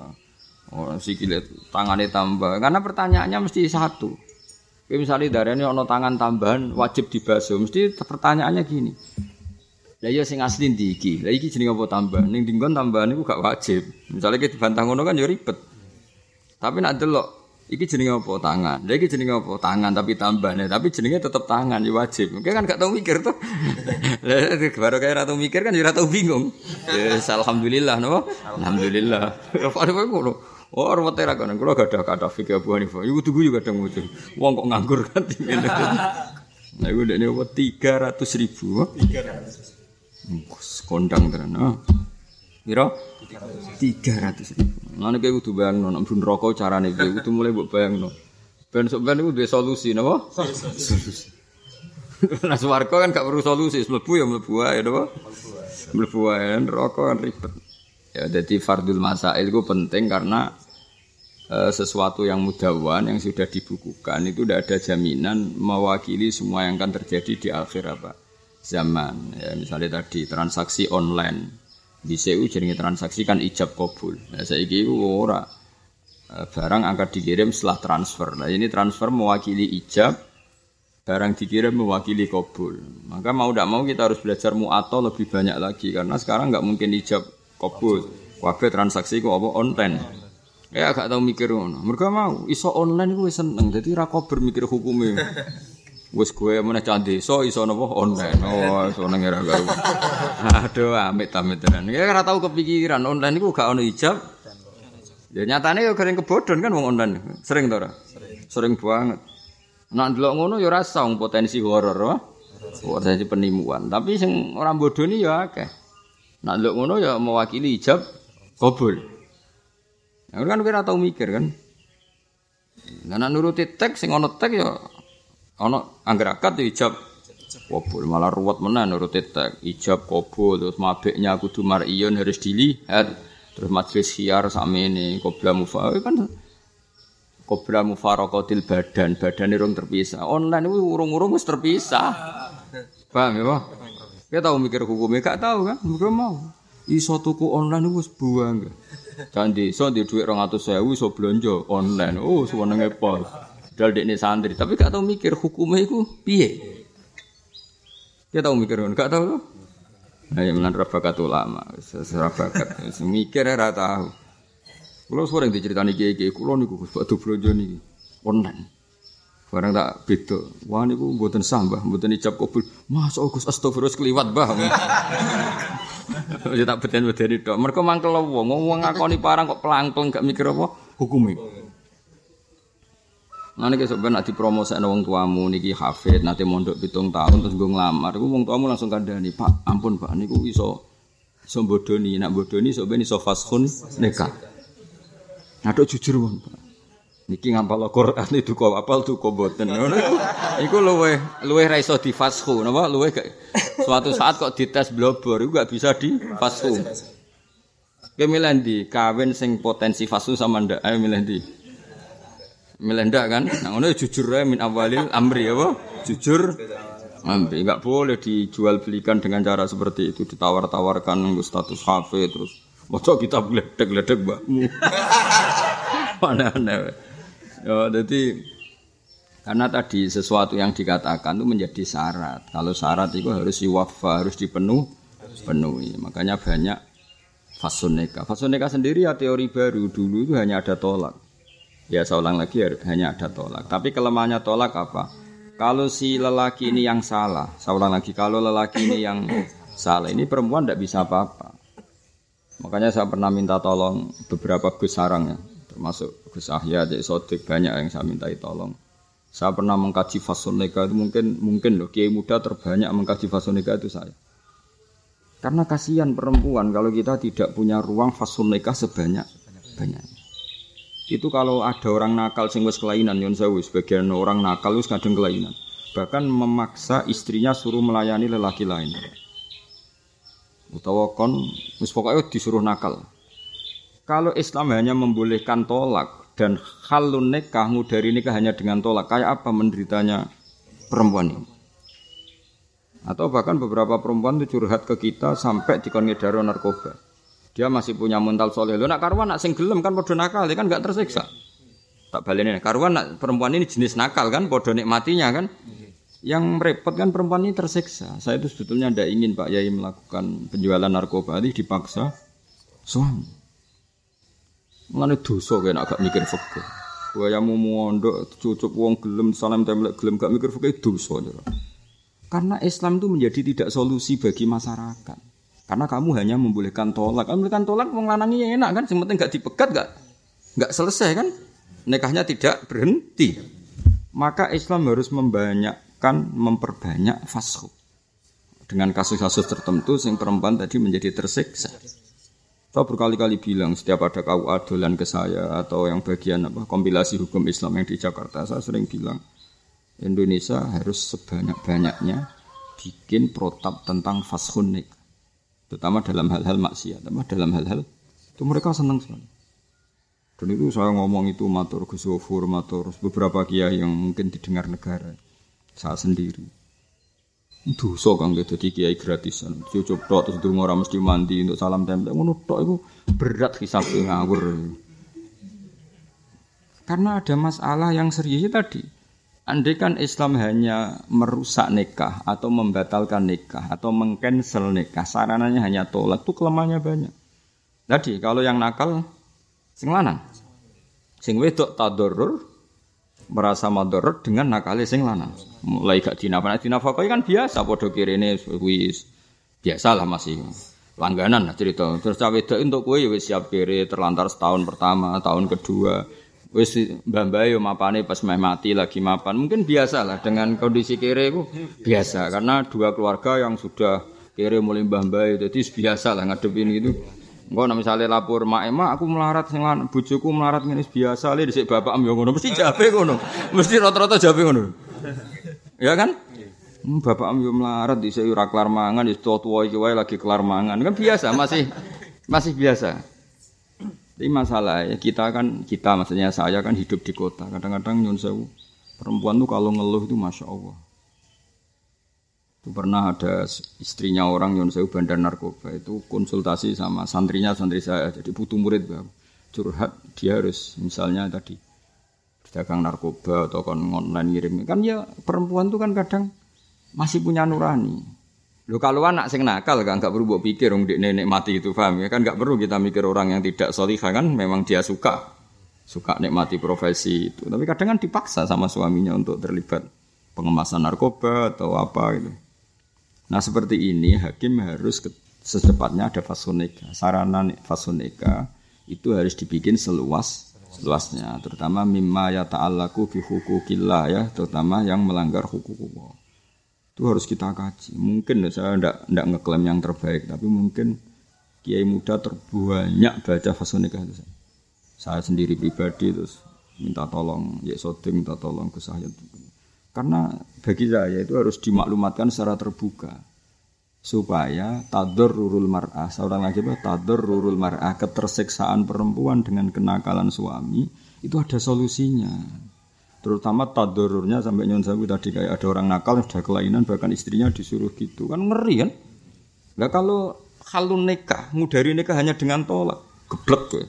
Ora sikile tangane tambah. Karena pertanyaannya mesti satu. Kayak misalnya darahnya ono tangan tambahan wajib dibasuh, mesti pertanyaannya gini. Lah iya sing asli ndi iki? Lah iki jenenge apa tambah? Ning dinggon tambahan iku gak wajib. Misalnya kita dibantah ngono kan ya ribet. Tapi nak delok Iki jenenge apa tangan. Lah iki jenenge apa tangan tapi tambahnya tapi jenenge tetap tangan ya wajib. Mungkin kan gak tau mikir tuh. Lah baru kayak ratu mikir kan ya ratu bingung. Yes, alhamdulillah napa? Alhamdulillah. Ya, apa ngono? Oh, rumah tera kan, kalau gak ada kata fikir Abu Hanifah, ibu tunggu juga kadang muncul. Uang kok nganggur kan? Nah, ibu ini apa? Tiga ratus ribu. Tiga ratus. Kondang tenan. Ah, Biro? 300 ribu. Nah, kayak butuh bayang, non, ambil rokok cara nih. gue, butuh mulai buat bayang, non. Ben ben itu dua solusi, nopo? Solusi. nah, suwargo kan gak perlu solusi, melebu ya melebu aja, nopo? Melebu aja, kan rokok kan ribet. Ya, jadi fardul masail gue penting karena eh, sesuatu yang mudawan yang sudah dibukukan itu tidak ada jaminan mewakili semua yang akan terjadi di akhir apa zaman. Ya, misalnya tadi transaksi online bisa u jenenge transaksi kan ijab kabul. Nah saiki iku ora eh, barang angkat dikirim setelah transfer. Nah ini transfer mewakili ijab, barang dikirim mewakili kabul. Maka mau tidak mau kita harus belajar muato lebih banyak lagi karena sekarang nggak mungkin ijab kabul. Kabeh transaksi kok apa online. Ya agak tahu mikir ngono. Mereka mau iso online gue seneng. Jadi ra mikir hukumnya. Wes gue meneh cah desa iso napa online. Oh, iso nang ora karo. Aduh, amit amit tenan. Ya ora tau kepikiran online iku gak ono ijab. Ya nyatane ya kering kebodhon kan wong online. Sering to ora? Sering. Sering banget. Nak ndelok ngono ya ora song potensi horor, wah. Potensi penimuan. Tapi sing ora bodoni ya akeh. Nak ndelok ngono ya mewakili ijab kabul. Ya kan kira tau mikir kan. Nah, nuruti teks sing ono teks ya Ana angger akad ijab. Kabul malah ruwet menan nurut tek ijab kabul terus mabeknya kudu mar'iyon harus dilihat. Terus majelis khiar sakmene qabla mufa kan qabla mufaraqatil badan. Badan urung terpisah. Online itu urung-urung wis terpisah. Paham ya Pak? Kita tahu mikir hukumnya gak tahu kan? Mereka mau. Iso tuku online wis buang. Jangan di so di duit orang atau sewu so belanja online. Oh, semuanya ngepol. Dal dekne santri, tapi gak tau mikir hukumnya itu piye. Dia tahu mikir? Gak tahu tuh. Nah, yang menan bakat ulama, seserah bakat, mikir ya tahu. Kalau sering diceritani kiai kiai, kulo niku batu belanja nih online. Barang tak beda. Wah niku mboten sah, Mbah, mboten ijab kabul. Mas Agus astagfirullah keliwat, Mbah. Ya tak beten-beteni tok. Mergo mangkel wong, wong ngakoni parang kok pelangkeng gak mikir apa hukume. Nanti kesok ben nanti promosi wong tuamu niki hafid nanti mondok pitung tahun terus gue ngelamar, gue wong tuamu langsung kandani pak ampun pak niku iso iso bodoni nak bodoni ben iso fashun nikah. Nah jujur wong pak. Niki ngapal Quran itu kok apal tuh kok boten. Iku luwe luwe ra iso difashu napa luwe gak suatu saat kok dites blobor iku gak bisa difashu. Kowe milih ndi? Kawin sing potensi fashu sama ndak? Ayo milih ndi? Melendak kan? Nah, ngono jujur ae min awalil amri apa? Jujur amri. Enggak boleh dijual belikan dengan cara seperti itu, ditawar-tawarkan status hafid terus Masa kita ledek-ledek mbakmu. Mana-mana. Ya, jadi karena tadi sesuatu yang dikatakan itu menjadi syarat. Kalau syarat itu harus diwafa, harus dipenuh, penuhi. Makanya banyak. Fasun nikah sendiri ya teori baru. Dulu itu hanya ada tolak. Ya saya ulang lagi hanya ada tolak. Tapi kelemahannya tolak apa? Kalau si lelaki ini yang salah, saya ulang lagi, kalau lelaki ini yang salah, ini perempuan tidak bisa apa-apa. Makanya saya pernah minta tolong beberapa Gus Sarang ya, termasuk Gus Ahya, Jadi Sodik, banyak yang saya minta tolong. Saya pernah mengkaji fason nikah itu mungkin mungkin loh kiai muda terbanyak mengkaji fason nikah itu saya. Karena kasihan perempuan kalau kita tidak punya ruang fason nikah sebanyak banyak. Itu kalau ada orang nakal sing wis kelainan yon sewu sebagian orang nakal wis kadang kelainan. Bahkan memaksa istrinya suruh melayani lelaki lain. Utawa kon wis pokoknya disuruh nakal. Kalau Islam hanya membolehkan tolak dan halun nikah dari nikah hanya dengan tolak, kayak apa menderitanya perempuan ini? Atau bahkan beberapa perempuan itu curhat ke kita sampai dikon narkoba. Dia masih punya mental soleh. Lo nak karuan nak sing gelem kan podo nakal, kan nggak tersiksa. Tak balik ini karuan nak perempuan ini jenis nakal kan, podo nikmatinya kan. Yang repot kan perempuan ini tersiksa. Saya itu sebetulnya tidak ingin Pak Yai melakukan penjualan narkoba ini dipaksa suami. Mengenai dosa kayak agak mikir fakir. Waya mau mondok cucup wong gelem salam templek gelem gak mikir fakir dosa. Karena Islam itu menjadi tidak solusi bagi masyarakat. Karena kamu hanya membolehkan tolak. Kamu membolehkan tolak wong lanangnya enak kan, yang penting dipegat gak gak selesai kan? Nikahnya tidak berhenti. Maka Islam harus membanyakkan memperbanyak fashu. Dengan kasus-kasus tertentu sing perempuan tadi menjadi tersiksa. Saya berkali-kali bilang setiap ada kau adolan ke saya atau yang bagian apa kompilasi hukum Islam yang di Jakarta, saya sering bilang Indonesia harus sebanyak-banyaknya bikin protap tentang fashun nikah terutama dalam hal-hal maksiat, terutama dalam hal-hal itu mereka senang sekali. Dan itu saya ngomong itu matur Gus matur beberapa kiai yang mungkin didengar negara, saya sendiri. So kang gitu di kiai gratisan, cucup tok terus dulu orang mesti mandi untuk salam tempel, ngono tok itu berat hisap ngawur. Karena ada masalah yang serius tadi Andai kan Islam hanya merusak nikah atau membatalkan nikah atau mengcancel nikah, sarananya hanya tolak, itu kelemahannya banyak. Jadi kalau yang nakal, sing lanang, sing wedok tadorur, merasa madorot dengan nakal sing lanang. Mulai gak dinafkah, dinafkahi kan biasa, podo kirene wis biasa lah masih langganan cerita. Terus cawe untuk kue wis siap kiri terlantar setahun pertama, tahun kedua, wis mbah-mbah yo mapane pas meh mati lagi mapan. Mungkin biasa lah dengan kondisi kere itu biasa karena dua keluarga yang sudah kere mulai mbah-mbah jadi biasa lah ngadepin itu. Engko nek misale lapor mak emak aku melarat sing lan bojoku melarat ngene biasa le dhisik bapak yo ngono mesti jabe ngono. Mesti rata-rata jabe ngono. Ya kan? Hmm, bapak ambil melarat di ora kelar mangan, di tua-tua iki wae lagi kelar mangan. Kan biasa, masih masih biasa. Tapi masalah ya kita kan kita maksudnya saya kan hidup di kota. Kadang-kadang nyun sewu perempuan tuh kalau ngeluh itu masya Allah. Itu pernah ada istrinya orang nyun sewu bandar narkoba itu konsultasi sama santrinya santri saya. Jadi butuh murid curhat dia harus misalnya tadi dagang narkoba atau kon online ngirim kan ya perempuan tuh kan kadang masih punya nurani Lo kalau anak sing nakal kan nggak perlu buat pikir om nenek mati itu paham ya? Kan nggak perlu kita mikir orang yang tidak solihah kan memang dia suka. Suka nikmati profesi itu. Tapi kadang kan dipaksa sama suaminya untuk terlibat pengemasan narkoba atau apa gitu. Nah seperti ini hakim harus secepatnya ada fasuneka sarana fasuneka itu harus dibikin seluas seluasnya. Terutama mimma ya ta'allaku bi hukukillah ya terutama yang melanggar hukum Allah itu harus kita kaji. Mungkin saya tidak tidak ngeklaim yang terbaik, tapi mungkin kiai muda terbanyak baca fasonika itu saya. Saya sendiri pribadi terus minta tolong, ya soding minta tolong ke saya. Karena bagi saya itu harus dimaklumatkan secara terbuka supaya tadur rurul mar'ah seorang lagi apa tadur rurul mar'ah ketersiksaan perempuan dengan kenakalan suami itu ada solusinya Terutama tadururnya sampai nyon sabu tadi kayak ada orang nakal sudah kelainan bahkan istrinya disuruh gitu kan ngeri kan. Nah kalau halun nikah, ngudari nikah hanya dengan tolak, geblek gue.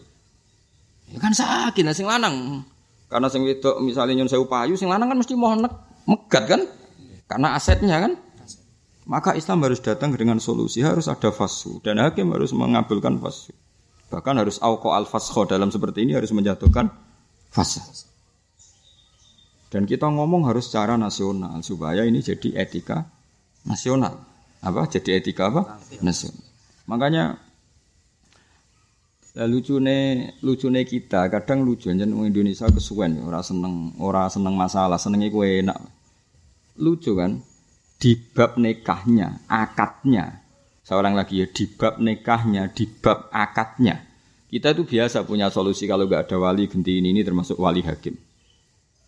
Ya kan sakit nah, sing lanang. Karena sing wedok misalnya nyon sewu payu, sing lanang kan mesti nek megat kan? Karena asetnya kan. Maka Islam harus datang dengan solusi, harus ada fasu dan hakim harus mengabulkan fasu. Bahkan harus auko al fasho dalam seperti ini harus menjatuhkan fasa. Dan kita ngomong harus secara nasional supaya ini jadi etika nasional. Apa? Jadi etika apa? Nasional. Makanya lucune lucune kita kadang lucu jen Indonesia kesuwen ya, ora seneng ora seneng masalah senengnya kue enak lucu kan di bab nikahnya akadnya seorang lagi ya di bab nikahnya di bab akadnya kita itu biasa punya solusi kalau nggak ada wali ganti ini ini termasuk wali hakim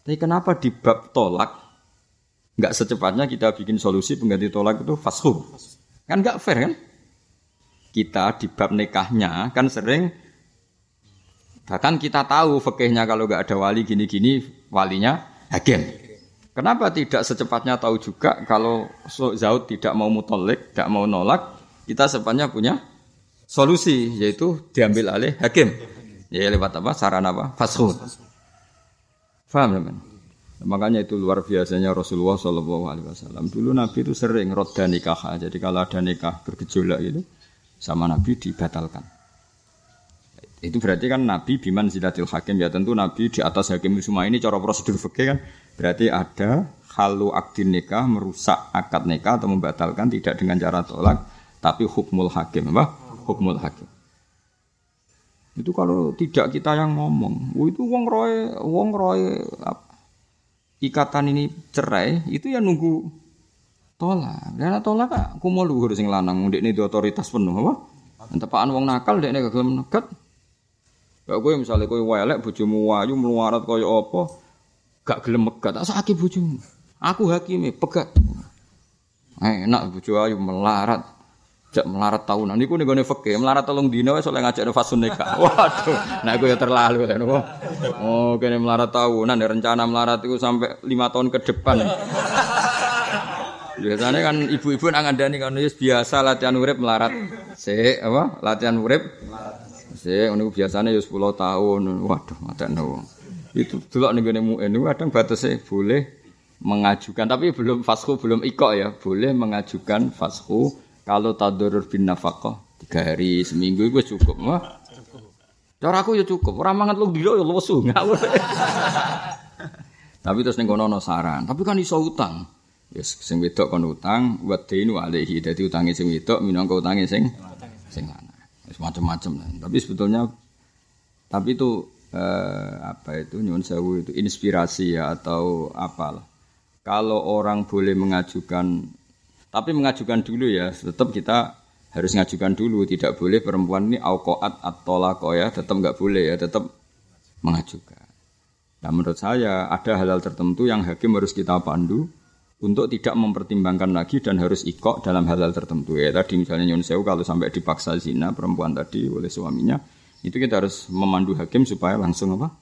tapi kenapa di bab tolak nggak secepatnya kita bikin solusi pengganti tolak itu fashu? Kan nggak fair kan? Kita di bab nikahnya kan sering bahkan kita tahu fakihnya kalau nggak ada wali gini-gini walinya hakim. Kenapa tidak secepatnya tahu juga kalau Zaud tidak mau mutolik, tidak mau nolak, kita secepatnya punya solusi yaitu diambil alih hakim. Ya lewat apa? Saran apa? Fashu. Faham teman? Makanya itu luar biasanya Rasulullah Shallallahu Alaihi Wasallam. Dulu Nabi itu sering roda nikah. Jadi kalau ada nikah bergejolak itu sama Nabi dibatalkan. Itu berarti kan Nabi biman zilatil hakim ya tentu Nabi di atas hakim semua ini cara prosedur fikih kan berarti ada halu akdin nikah merusak akad nikah atau membatalkan tidak dengan cara tolak tapi hukmul hakim apa hukmul hakim itu kalau tidak kita yang ngomong, oh itu wong roy, wong roy ikatan ini cerai, itu ya nunggu tolak. Karena tolak kak, aku mau luhur sing lanang, ini di otoritas penuh apa? Tepaan wong nakal dek gak gelem nekat. Gak gue misalnya gue welek bojomu wayu meluarat koyo apa, gak gelem megat, tak sakit bojomu. Aku hakimi pegat. Enak bojo ayu melarat. Jak melarat tahunan niku ning gone fikih, melarat telung dina wis oleh ngajak fasun nikah. Waduh, nah iku ya terlalu kan. Oh, kene melarat tahunan ya rencana melarat itu sampai lima tahun ke depan. Biasanya kan ibu-ibu nang ngandani kan wis biasa latihan urip melarat. Sik apa? Latihan urip melarat. Sik biasanya ya 10 tahun. Waduh, matekno. Itu delok ning gone mu'en kadang batasnya boleh mengajukan tapi belum fasku belum ikok ya boleh mengajukan fasku kalau tadurur bin nafkah tiga hari seminggu itu cukup mah. Cara aku ya cukup. Orang mangan lu dilo ya ngawur. Tapi terus ning kono saran. Tapi kan iso utang. Yes, sing wedok kon utang, wa dainu alaihi. Dadi utange sing wedok minangka utange sing sing lanang. Wis macam-macam. Tapi sebetulnya tapi itu eh, apa itu nyuwun sewu itu inspirasi ya atau apalah. Kalau orang boleh mengajukan tapi mengajukan dulu ya, tetap kita harus ngajukan dulu. Tidak boleh perempuan ini aukoat atau lako ya, tetap nggak boleh ya, tetap mengajukan. Nah menurut saya ada hal-hal tertentu yang hakim harus kita pandu untuk tidak mempertimbangkan lagi dan harus ikok dalam hal-hal tertentu ya tadi misalnya Nyun Sewu kalau sampai dipaksa zina perempuan tadi oleh suaminya itu kita harus memandu hakim supaya langsung apa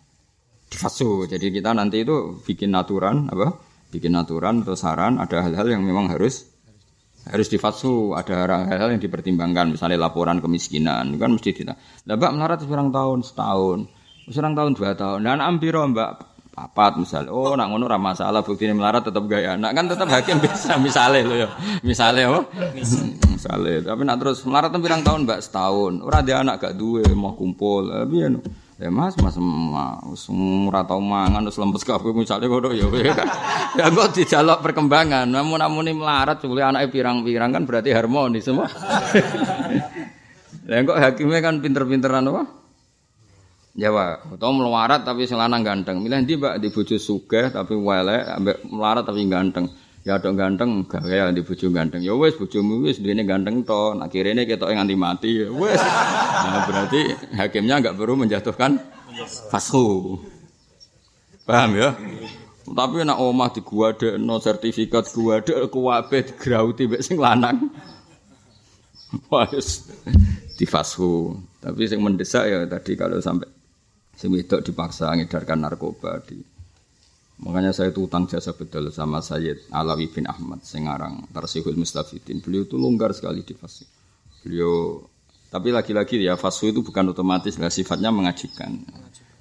difasu jadi kita nanti itu bikin aturan apa bikin aturan atau saran ada hal-hal yang memang harus harus difasu ada hal-hal yang dipertimbangkan misalnya laporan kemiskinan kan mesti tidak nah, mbak melarat seorang tahun setahun seorang tahun dua tahun. Dan ambiro mbak? Papat misal. Oh nak ngono ora masalah ini melarat tetap gaya nak kan tetap hakim bisa misalnya lo ya. Misalnya oh misalnya tapi nak terus melarat pirang tahun mbak? Setahun. Ora dia anak gak duwe mau kumpul. Tapi ya ya mas mas mas ora tau mangan terus lempes kabeh misalnya ngono ya ya kok dijaluk perkembangan namun namun ini melarat boleh anaknya pirang-pirang kan berarti harmonis semua ya kok hakimnya kan pinter-pinteran apa Jawa, atau melarat tapi selanang ganteng. Milih di mbak di bojo sugih tapi wale, ambek melarat tapi ganteng. Ya dong ganteng, gak ya di bojo ganteng. Ya wes bojomu wes duene ganteng to. Nak kirene ketok nganti mati. Ya wes. Nah, berarti hakimnya enggak perlu menjatuhkan fashu. Paham ya? Tapi nak omah di gua ada no sertifikat gua ada kuwabe digrauti mbek sing lanang. Wes di fashu. Tapi yang mendesak ya tadi kalau sampai Sing wedok dipaksa ngedarkan narkoba di Makanya saya itu utang jasa betul sama Sayyid Alawi bin Ahmad Sengarang Tarsihul Mustafidin. Beliau itu longgar sekali di fasu. Beliau tapi lagi-lagi ya fasu itu bukan otomatis lah sifatnya mengajikan.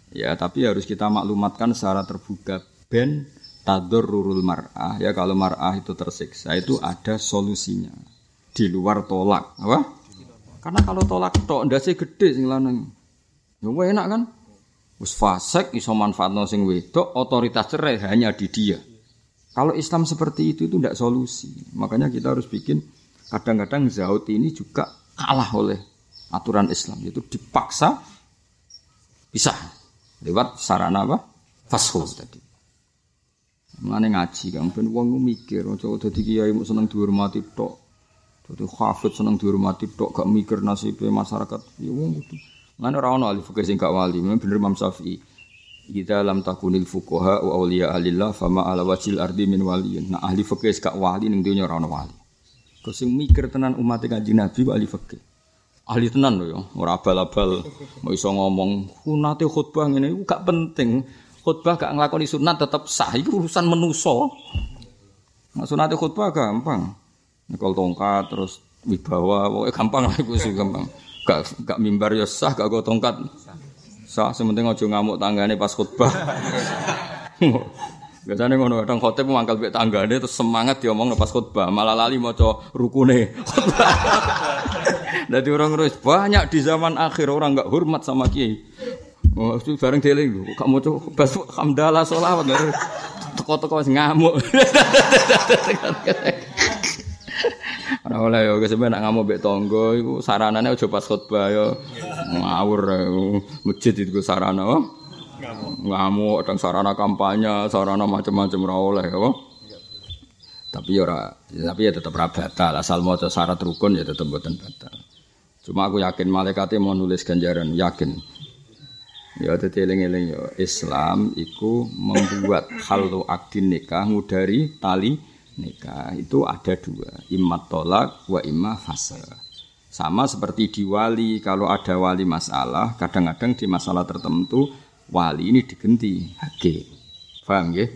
Ya, tapi harus kita maklumatkan secara terbuka ben tador rurul mar'ah ya kalau mar'ah itu tersiksa itu ada solusinya di luar tolak apa? Karena kalau tolak tok ndase gede sing lanang. Ya enak kan? Wis fasek iso manfaatno sing wedok, otoritas cerai hanya di dia. Kalau Islam seperti itu itu tidak solusi. Makanya kita harus bikin kadang-kadang zaut ini juga kalah oleh aturan Islam itu dipaksa bisa lewat sarana apa? Fasho tadi. Mana ngaji kan ben wong mikir aja dadi kiai mau seneng dihormati tok. Dadi hafid seneng dihormati tok gak mikir nasib masyarakat. Ya wong kudu Mana orang ahli fikih sing gak wali, bener Imam Syafi'i. Kita lam takunil fuqaha wa awliya alillah fama ala wajil ardi min waliyin. Nah ahli fikih gak wali ning dunya ora ono wali. Kau sing mikir tenan umat kanjeng Nabi kok ahli fikih. Ahli tenan lho ya, ora abal-abal mau iso ngomong sunate khutbah ngene iku gak penting. Khutbah gak nglakoni sunat tetap sah iku urusan menuso. Nah, sunate khutbah gampang. Nekol tongkat terus wibawa, pokoknya gampang lah iku gampang. Gak gak mimbar ya sah, gak go tongkat. Sah, sementing aja ngamuk tanggane pas khutbah. Biasanya ngono kadang khotib mangkal mbek tanggane terus semangat diomong pas khutbah, malah lali maca rukune. Jadi orang terus banyak di zaman akhir orang nggak hormat sama kiai. Oh, itu bareng dieling, kamu tuh bas hamdalah sholawat, teko-teko ngamuk. Ora oleh yo kesembe nak ngamuk mbek tangga iku saranane aja pas khotbah yo ngawur masjid itu sarana oh. ngamuk. Dan sarana kampanye sarana macam-macam ora oleh apa? Tapi ya ora tapi ya tetap ora batal. Asal maca syarat rukun ya tetap mboten batal. Cuma aku yakin malaikatnya mau nulis ganjaran yakin. Ya dadi eling-eling ya Islam iku membuat halu akdin nikah ngudari tali nikah itu ada dua, immat tolak wa imma fasa. Sama seperti di wali, kalau ada wali masalah, kadang-kadang di masalah tertentu wali ini digenti hakim. Paham ya?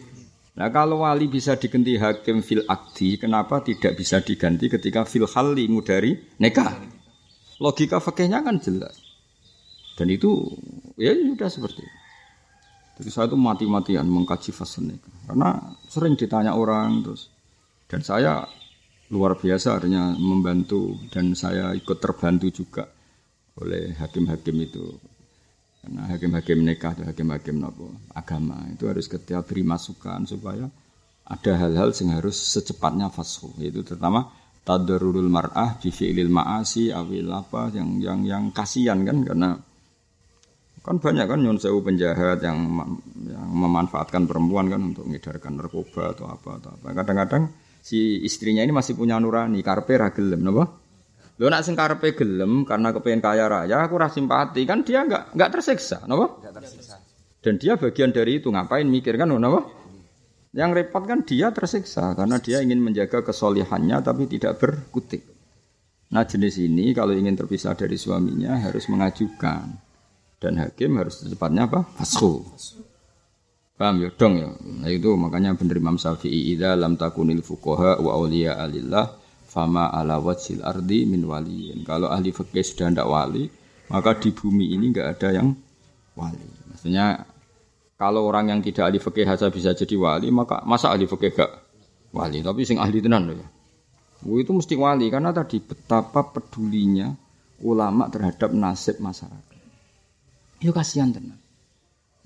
Nah kalau wali bisa diganti hakim fil akdi, kenapa tidak bisa diganti ketika fil hali ngudari nikah? Logika fakihnya kan jelas. Dan itu ya sudah seperti itu. Jadi saya itu mati-matian mengkaji fase nikah. Karena sering ditanya orang terus, dan saya luar biasa artinya membantu dan saya ikut terbantu juga oleh hakim-hakim itu. Karena hakim-hakim nikah atau hakim-hakim nopo agama itu harus ketika beri masukan supaya ada hal-hal yang harus secepatnya fashu yaitu terutama tadarrurul mar'ah bi fi'lil ma'asi awil apa yang yang yang kasihan kan karena kan banyak kan nyun sewu penjahat yang yang memanfaatkan perempuan kan untuk mengedarkan narkoba atau apa atau apa kadang-kadang si istrinya ini masih punya nurani, karpe ra gelem napa? Lho nak sing karpe gelem karena kepengen kaya raya, aku rasa simpati kan dia enggak enggak tersiksa, napa? Tersiksa. Dan dia bagian dari itu ngapain mikir kan napa? Yang repot kan dia tersiksa karena dia ingin menjaga kesolihannya tapi tidak berkutik. Nah jenis ini kalau ingin terpisah dari suaminya harus mengajukan dan hakim harus secepatnya apa? Fasku. Paham ya dong ya. Nah itu makanya benar Imam Syafi'i idza lam takunil fuqaha wa auliya alillah fama ala wajhil ardi min waliyin. Kalau ahli fikih sudah tidak wali, maka di bumi ini enggak ada yang wali. Maksudnya kalau orang yang tidak ahli fikih saja bisa jadi wali, maka masa ahli fikih gak wali? Tapi sing ahli tenan loh ya. Itu mesti wali karena tadi betapa pedulinya ulama terhadap nasib masyarakat. Itu kasihan tenan.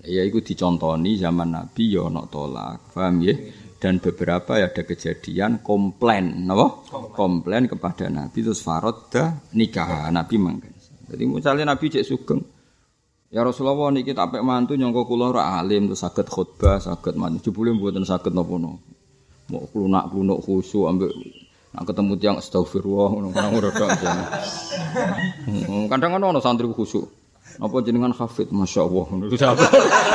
Ya itu dicontoni zaman Nabi ya ono tolak, paham ya? Dan beberapa ya ada kejadian komplain, napa? Komplain kepada Nabi terus faroda nikah Nabi mangken. Jadi misalnya Nabi cek sugeng, Ya Rasulullah niki tak pek mantu nyangka kula ora alim terus saged khutbah, saged mantu jebule mboten saged napa-napa. Mau klunak-klunuk khusyuk ambek Nak ketemu tiang astagfirullah ngono kan ora tok. Kadang kan ono santri khusyuk. Apa jenengan hafid Masya Allah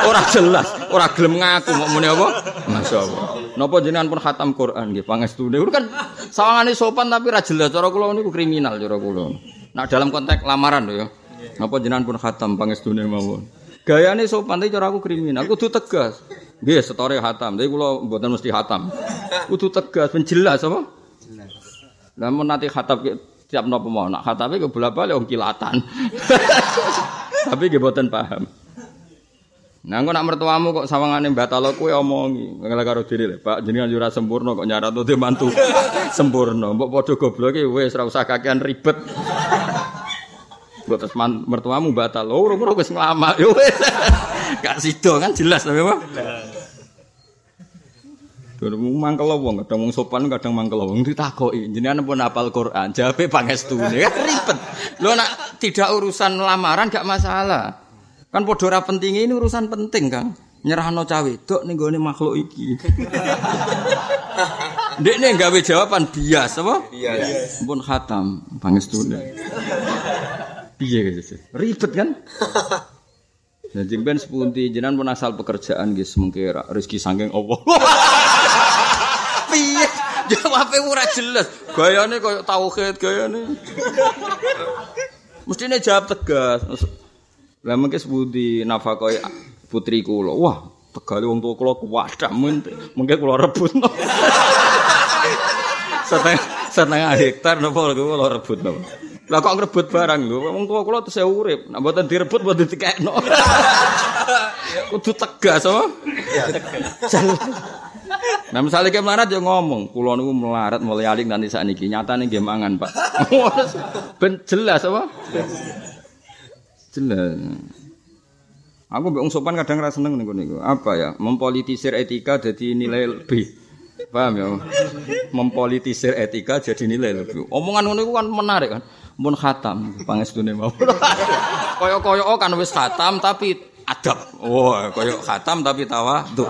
Ora jelas Ora gelem ngaku Mau muni apa Masya Allah Napa jenengan pun khatam Quran Nggih pangestune kan sawangane sopan tapi ra jelas cara kula niku kriminal cara kula. Nah dalam konteks lamaran lho ya. Napa jenengan pun khatam pangestune mawon. Gayane sopan tapi cara aku kriminal kudu tegas. Nggih setore khatam tapi kula mboten mesti khatam. Kudu tegas penjelas apa? Lah mun nanti khatab tiap napa mau nak khatabe ke bola-balik wong kilatan. Tapi nggih boten paham. Nah, engko nak mertuamu kok sawangane batalo kowe omongi, ngene karo diri Pak, jenengan yo sempurna kok nyarat te mantu sempurna. Mbok padha gobloke wis ora usah kakean ribet. Mbok terus mertuamu batal. Oh, ora wis nglamak yo wis. Gak sido kan jelas tapi apa? Durung mangkel wong, kadang wong sopan, kadang mangkel wong ditakoki. Jenengan pun hafal Quran, jawabe pangestune kan ribet. Lho nak tidak urusan lamaran gak masalah. Kan padha ora penting ini urusan penting, Kang. Nyerahno cawe wedok ning gone makhluk iki. Ndekne gawe jawaban bias apa? Bias. Pun khatam pangestune. Piye guys? Ribet kan? Dan jengben sepunti jenengan pun asal pekerjaan guys semengkira rezeki saking Allah. piye? Jawabe ora jelas. Gayane koyo tauhid gayane. Mestine jawab tegas. Lah mengke sebuti nafakoi putri kula. Wah, tegale wong tuwa kula kuwadah mengke kula rebutno. setengah setengah hektar napa kula rebutno. Lah kok ngrebut barang lho, wong tuwa kula tesih urip. Nek mboten direbut mboten dikekno. Kudu tegas, oh. Tegas. Nah misalnya kayak melarat ya ngomong, pulau niku melarat mulai alik nanti saat niki nyata nih mangan pak. ben jelas apa? Jelas. Aku mbak sopan kadang rasa seneng nih niku. Apa ya? Mempolitisir etika jadi nilai lebih. Paham ya? Mempolitisir etika jadi nilai lebih. Omongan ngono kan menarik kan. Mun khatam pangestune mau. Koyo-koyo kan wis khatam tapi adab. Wah, oh, koyo khatam tapi tawa tuh.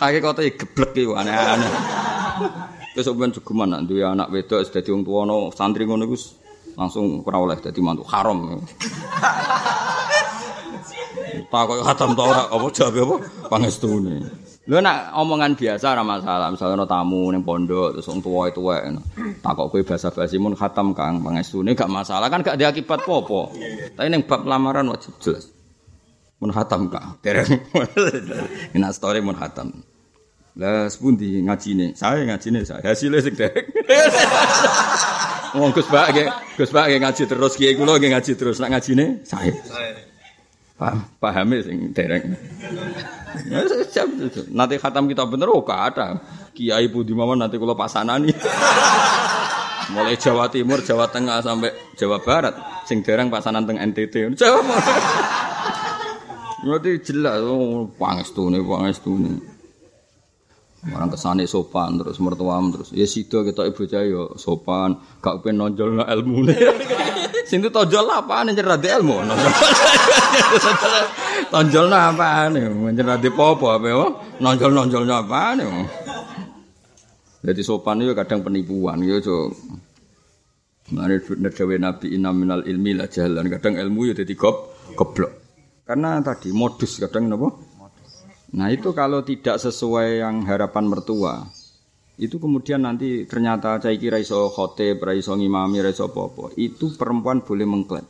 Kaki kota geblek iki aneh-aneh. Wis sampean cukuman nak duwe anak wedok dadi wong tuwa santri ngono iku langsung ora oleh dadi mantu haram. Tak kok khatam ta ora apa jawab apa pangestune. Lho nak omongan biasa ora masalah, misalnya ana tamu ning pondok terus wong tuwa itu wae. Tak kok kowe basa-basi mun khatam Kang pangestune gak masalah kan gak ada akibat popo. Tapi ning bab lamaran wajib jelas. Mun khatam Kang. Dereng. Ina story mun khatam. Lah sepundi ngajine? Saya ngajine saya. Hasilnya sing dek. Wong Gus Pak nggih, Gus Pak ngaji terus kiai kula nggih ngaji terus. Nak ngajine saya. Paham, pahame sing dereng. nanti khatam kita bener oh ada. Kiai Budi Maman nanti kula pasanani. Mulai Jawa Timur, Jawa Tengah sampai Jawa Barat, sing dereng pasanan teng NTT. Jawa. Berarti jelas oh pangestune, pangestune. Orang kesane sopan terus mertuam terus ya sido kita ibu yo sopan gak pengen nonjol no ilmu. Sing tonjol apa nih cerdas ilmu tonjol no apa nih cerdas popo apa yo nonjol nonjol no apa nih. Jadi sopan itu kadang penipuan yo cok. Mari dawe Nabi inam minal ilmi lah jalan kadang ilmu yo jadi gob goblok. Karena tadi modus kadang napa? Nah itu kalau tidak sesuai yang harapan mertua, itu kemudian nanti ternyata cai kira iso khote, iso ngimami, iso apa itu perempuan boleh mengklaim.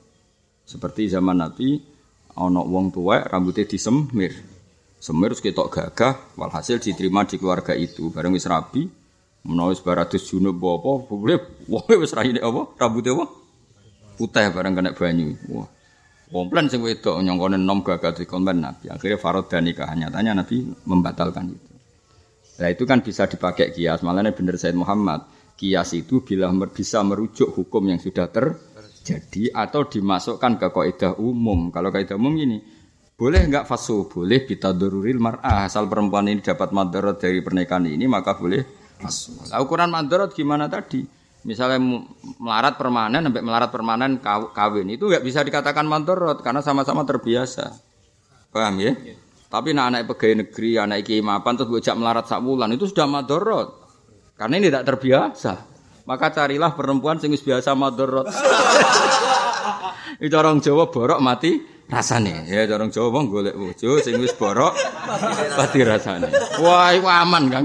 Seperti zaman Nabi, ono wong tua rambutnya disemir. Semir terus ketok gagah, walhasil diterima di keluarga itu. Bareng wis rabi, menawa baratus junub apa, boleh wong wis raine apa? Rambutnya apa? Putih bareng kena banyu. Wah. Komplain sing wedok nyongkone nom gagah di komplain Nabi. Akhirnya Farod dan nikah nyatanya Nabi membatalkan itu. Nah itu kan bisa dipakai kias. Malahnya bener Said Muhammad. Kias itu bila bisa merujuk hukum yang sudah terjadi atau dimasukkan ke kaidah umum. Kalau kaidah umum ini boleh enggak fasu? Boleh kita doruril mar'ah. Asal perempuan ini dapat madarat dari pernikahan ini, maka boleh fasu. Nah, ukuran madarat gimana tadi? Misalnya melarat permanen sampai melarat permanen kawin itu enggak bisa dikatakan madarat karena sama-sama terbiasa. Paham ya? Tapi nah, anak pegawai negeri, anak iki mapan terus bocah melarat sak bulan itu sudah madarat. Karena ini tidak terbiasa. Maka carilah perempuan sing biasa madarat. itu orang Jawa borok mati rasane ya orang Jawa wong golek bojo sing wis borok pati rasane wah iku aman kan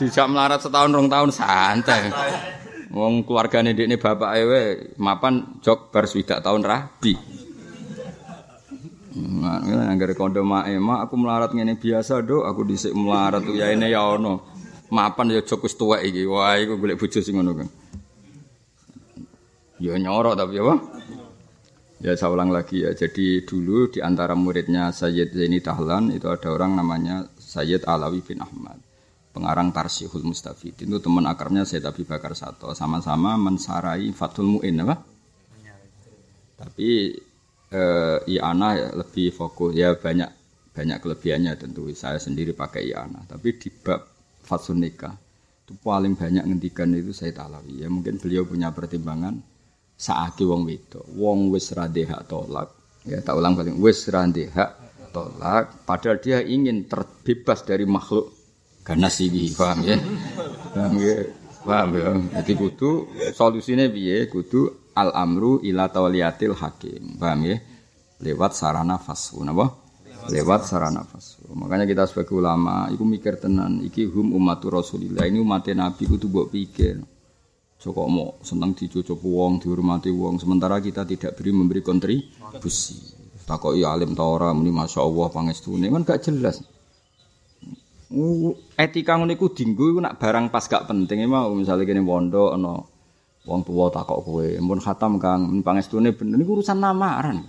dijak melarat setahun rong tahun santai wong keluargane ndekne bapak ewe mapan jok bar swidak tahun rabi anggar kondo mae, mak aku melarat ngene biasa do, aku dhisik melarat tuh ya ini ya ono. Mapan ya jok wis tuwek iki. Wah, iku golek bojo sing ngono kan. Ya nyorok tapi apa? Ya saya ulang lagi ya. Jadi dulu di antara muridnya Sayyid Zaini Tahlan itu ada orang namanya Sayyid Alawi bin Ahmad. Pengarang Tarsihul Mustafid. Itu teman akarnya Sayyid Abi Bakar Sato. Sama-sama mensarai Fathul Mu'in apa? Tapi eh, Iana lebih fokus ya banyak banyak kelebihannya tentu saya sendiri pakai Iana. Tapi di bab Fathul Nikah itu paling banyak ngendikan itu Sayyid Alawi. Ya mungkin beliau punya pertimbangan saaki wong wedok wong wis ra hak tolak ya tak ulang balik wis ra hak tolak padahal dia ingin terbebas dari makhluk ganas iki paham ya? Paham ya? Paham ya? Jadi kudu solusinya piye? Kudu al amru ila tawliyatil hakim. Paham ya? Lewat sarana fasu napa? Lewat sarana fasu makanya kita sebagai ulama itu mikir tenan iki hum umatur rasulillah. Ini umat nabi kudu mbok pikir. Joko mau senang dicucuk wong, dihormati wong. Sementara kita tidak beri memberi kontribusi. Takoi alim ta ora muni masyaallah pangestune. Kan gak jelas. Etika ngono iku dinggo iku nak barang pas gak penting mau misale kene pondok ana wong tuwa takok kowe, mun khatam Kang, mun pangestune bener niku urusan namaran.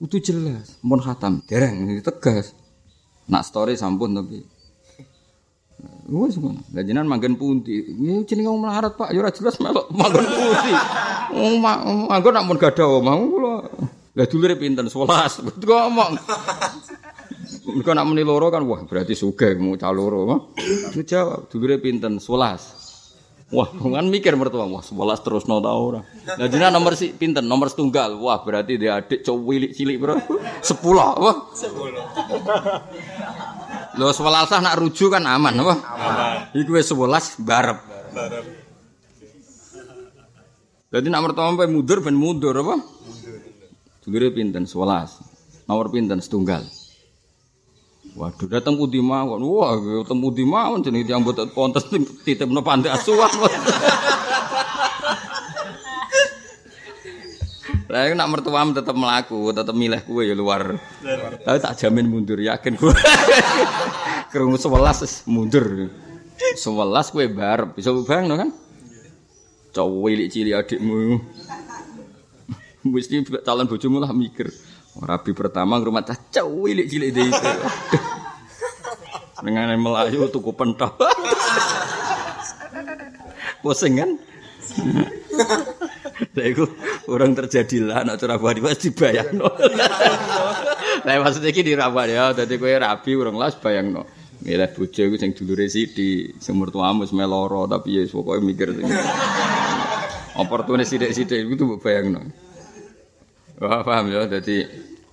Itu jelas, mun khatam dereng tegas. Nak story sampun tapi Wes ngono. Lah jenengan manggen pundi? Ya jenenge wong melarat, Pak. Ya ora jelas melok manggon pundi. Manggon nak mun gadah omah kula. Lah dulure pinten 11. Betul ngomong. Mereka nak muni loro kan wah berarti sugih mau cah loro. Jawab dulure pinten 11. Wah, kan mikir mertua, wah sebelas terus no tau ora. Nah jenengan nomor si pinten, nomor setunggal. Wah, berarti dia adik cowok cilik bro. Sepuluh, wah. Sepuluh. Lho sewelasah nak rujuk kan aman apa? Aman. Iku wis sewelas barep. Barep. Jadi nak mertua sampai mundur ben mundur apa? Mundur. Dulure pinten sewelas. Nomor pinten setunggal. Waduh datang putih mawon. Wah, datang putih mawon jenenge diambut pontes titipno pantai asuhan. Lah nak mertuam tetap melaku, tetap milih kue ya luar. Tapi tak jamin mundur, yakin kue. Kerungu sebelas mundur. Sebelas kue bar, bisa bang kan? Cowok cilik adikmu. Mesti calon bojomu lah mikir. Rabi pertama rumah cowok cilik cilik deh itu. Dengan Melayu tuku pentok. Pusing kan? Lah iku orang terjadilah anak cara buat wis dibayangno. Lah maksud iki dirawat ya dadi kowe rabi urung las bayangno. Milih bojo iku sing dulure sithik, sumur tuamu wis meloro tapi ya pokoke mikir sing oportunis sithik-sithik iku tuh bayangno. Wah paham ya dadi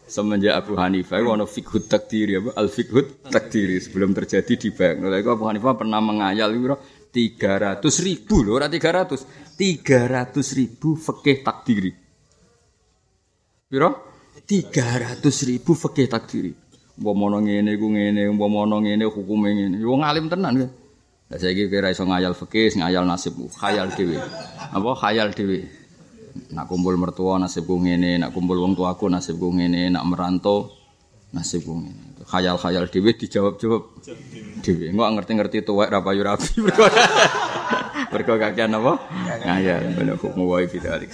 semenjak Abu Hanifah itu fikhut takdiri apa al fikhut takdiri sebelum terjadi di bank. Lalu Abu Hanifah pernah mengayal itu tiga ratus ribu loh, ratus, tiga ratus ribu fakih takdiri. Tiga ratus ribu fakih takdiri. Umpama ngene iku ngene, umpama ngene hukume ngene. Yo ngalim tenan kan. Lah saiki kira iso ngayal fikih, ngayal nasib, khayal dhewe. Apa khayal dhewe. Nak kumpul mertua nasibku ngene, nak kumpul wong tuaku nasibku ngene, nak merantau nasibku ngene. Khayal-khayal dhewe dijawab-jawab dhewe. Engko ngerti-ngerti tuwek ra payu rabi. Mergo kakean apa? Ngayal, bener hukum wae bidalik.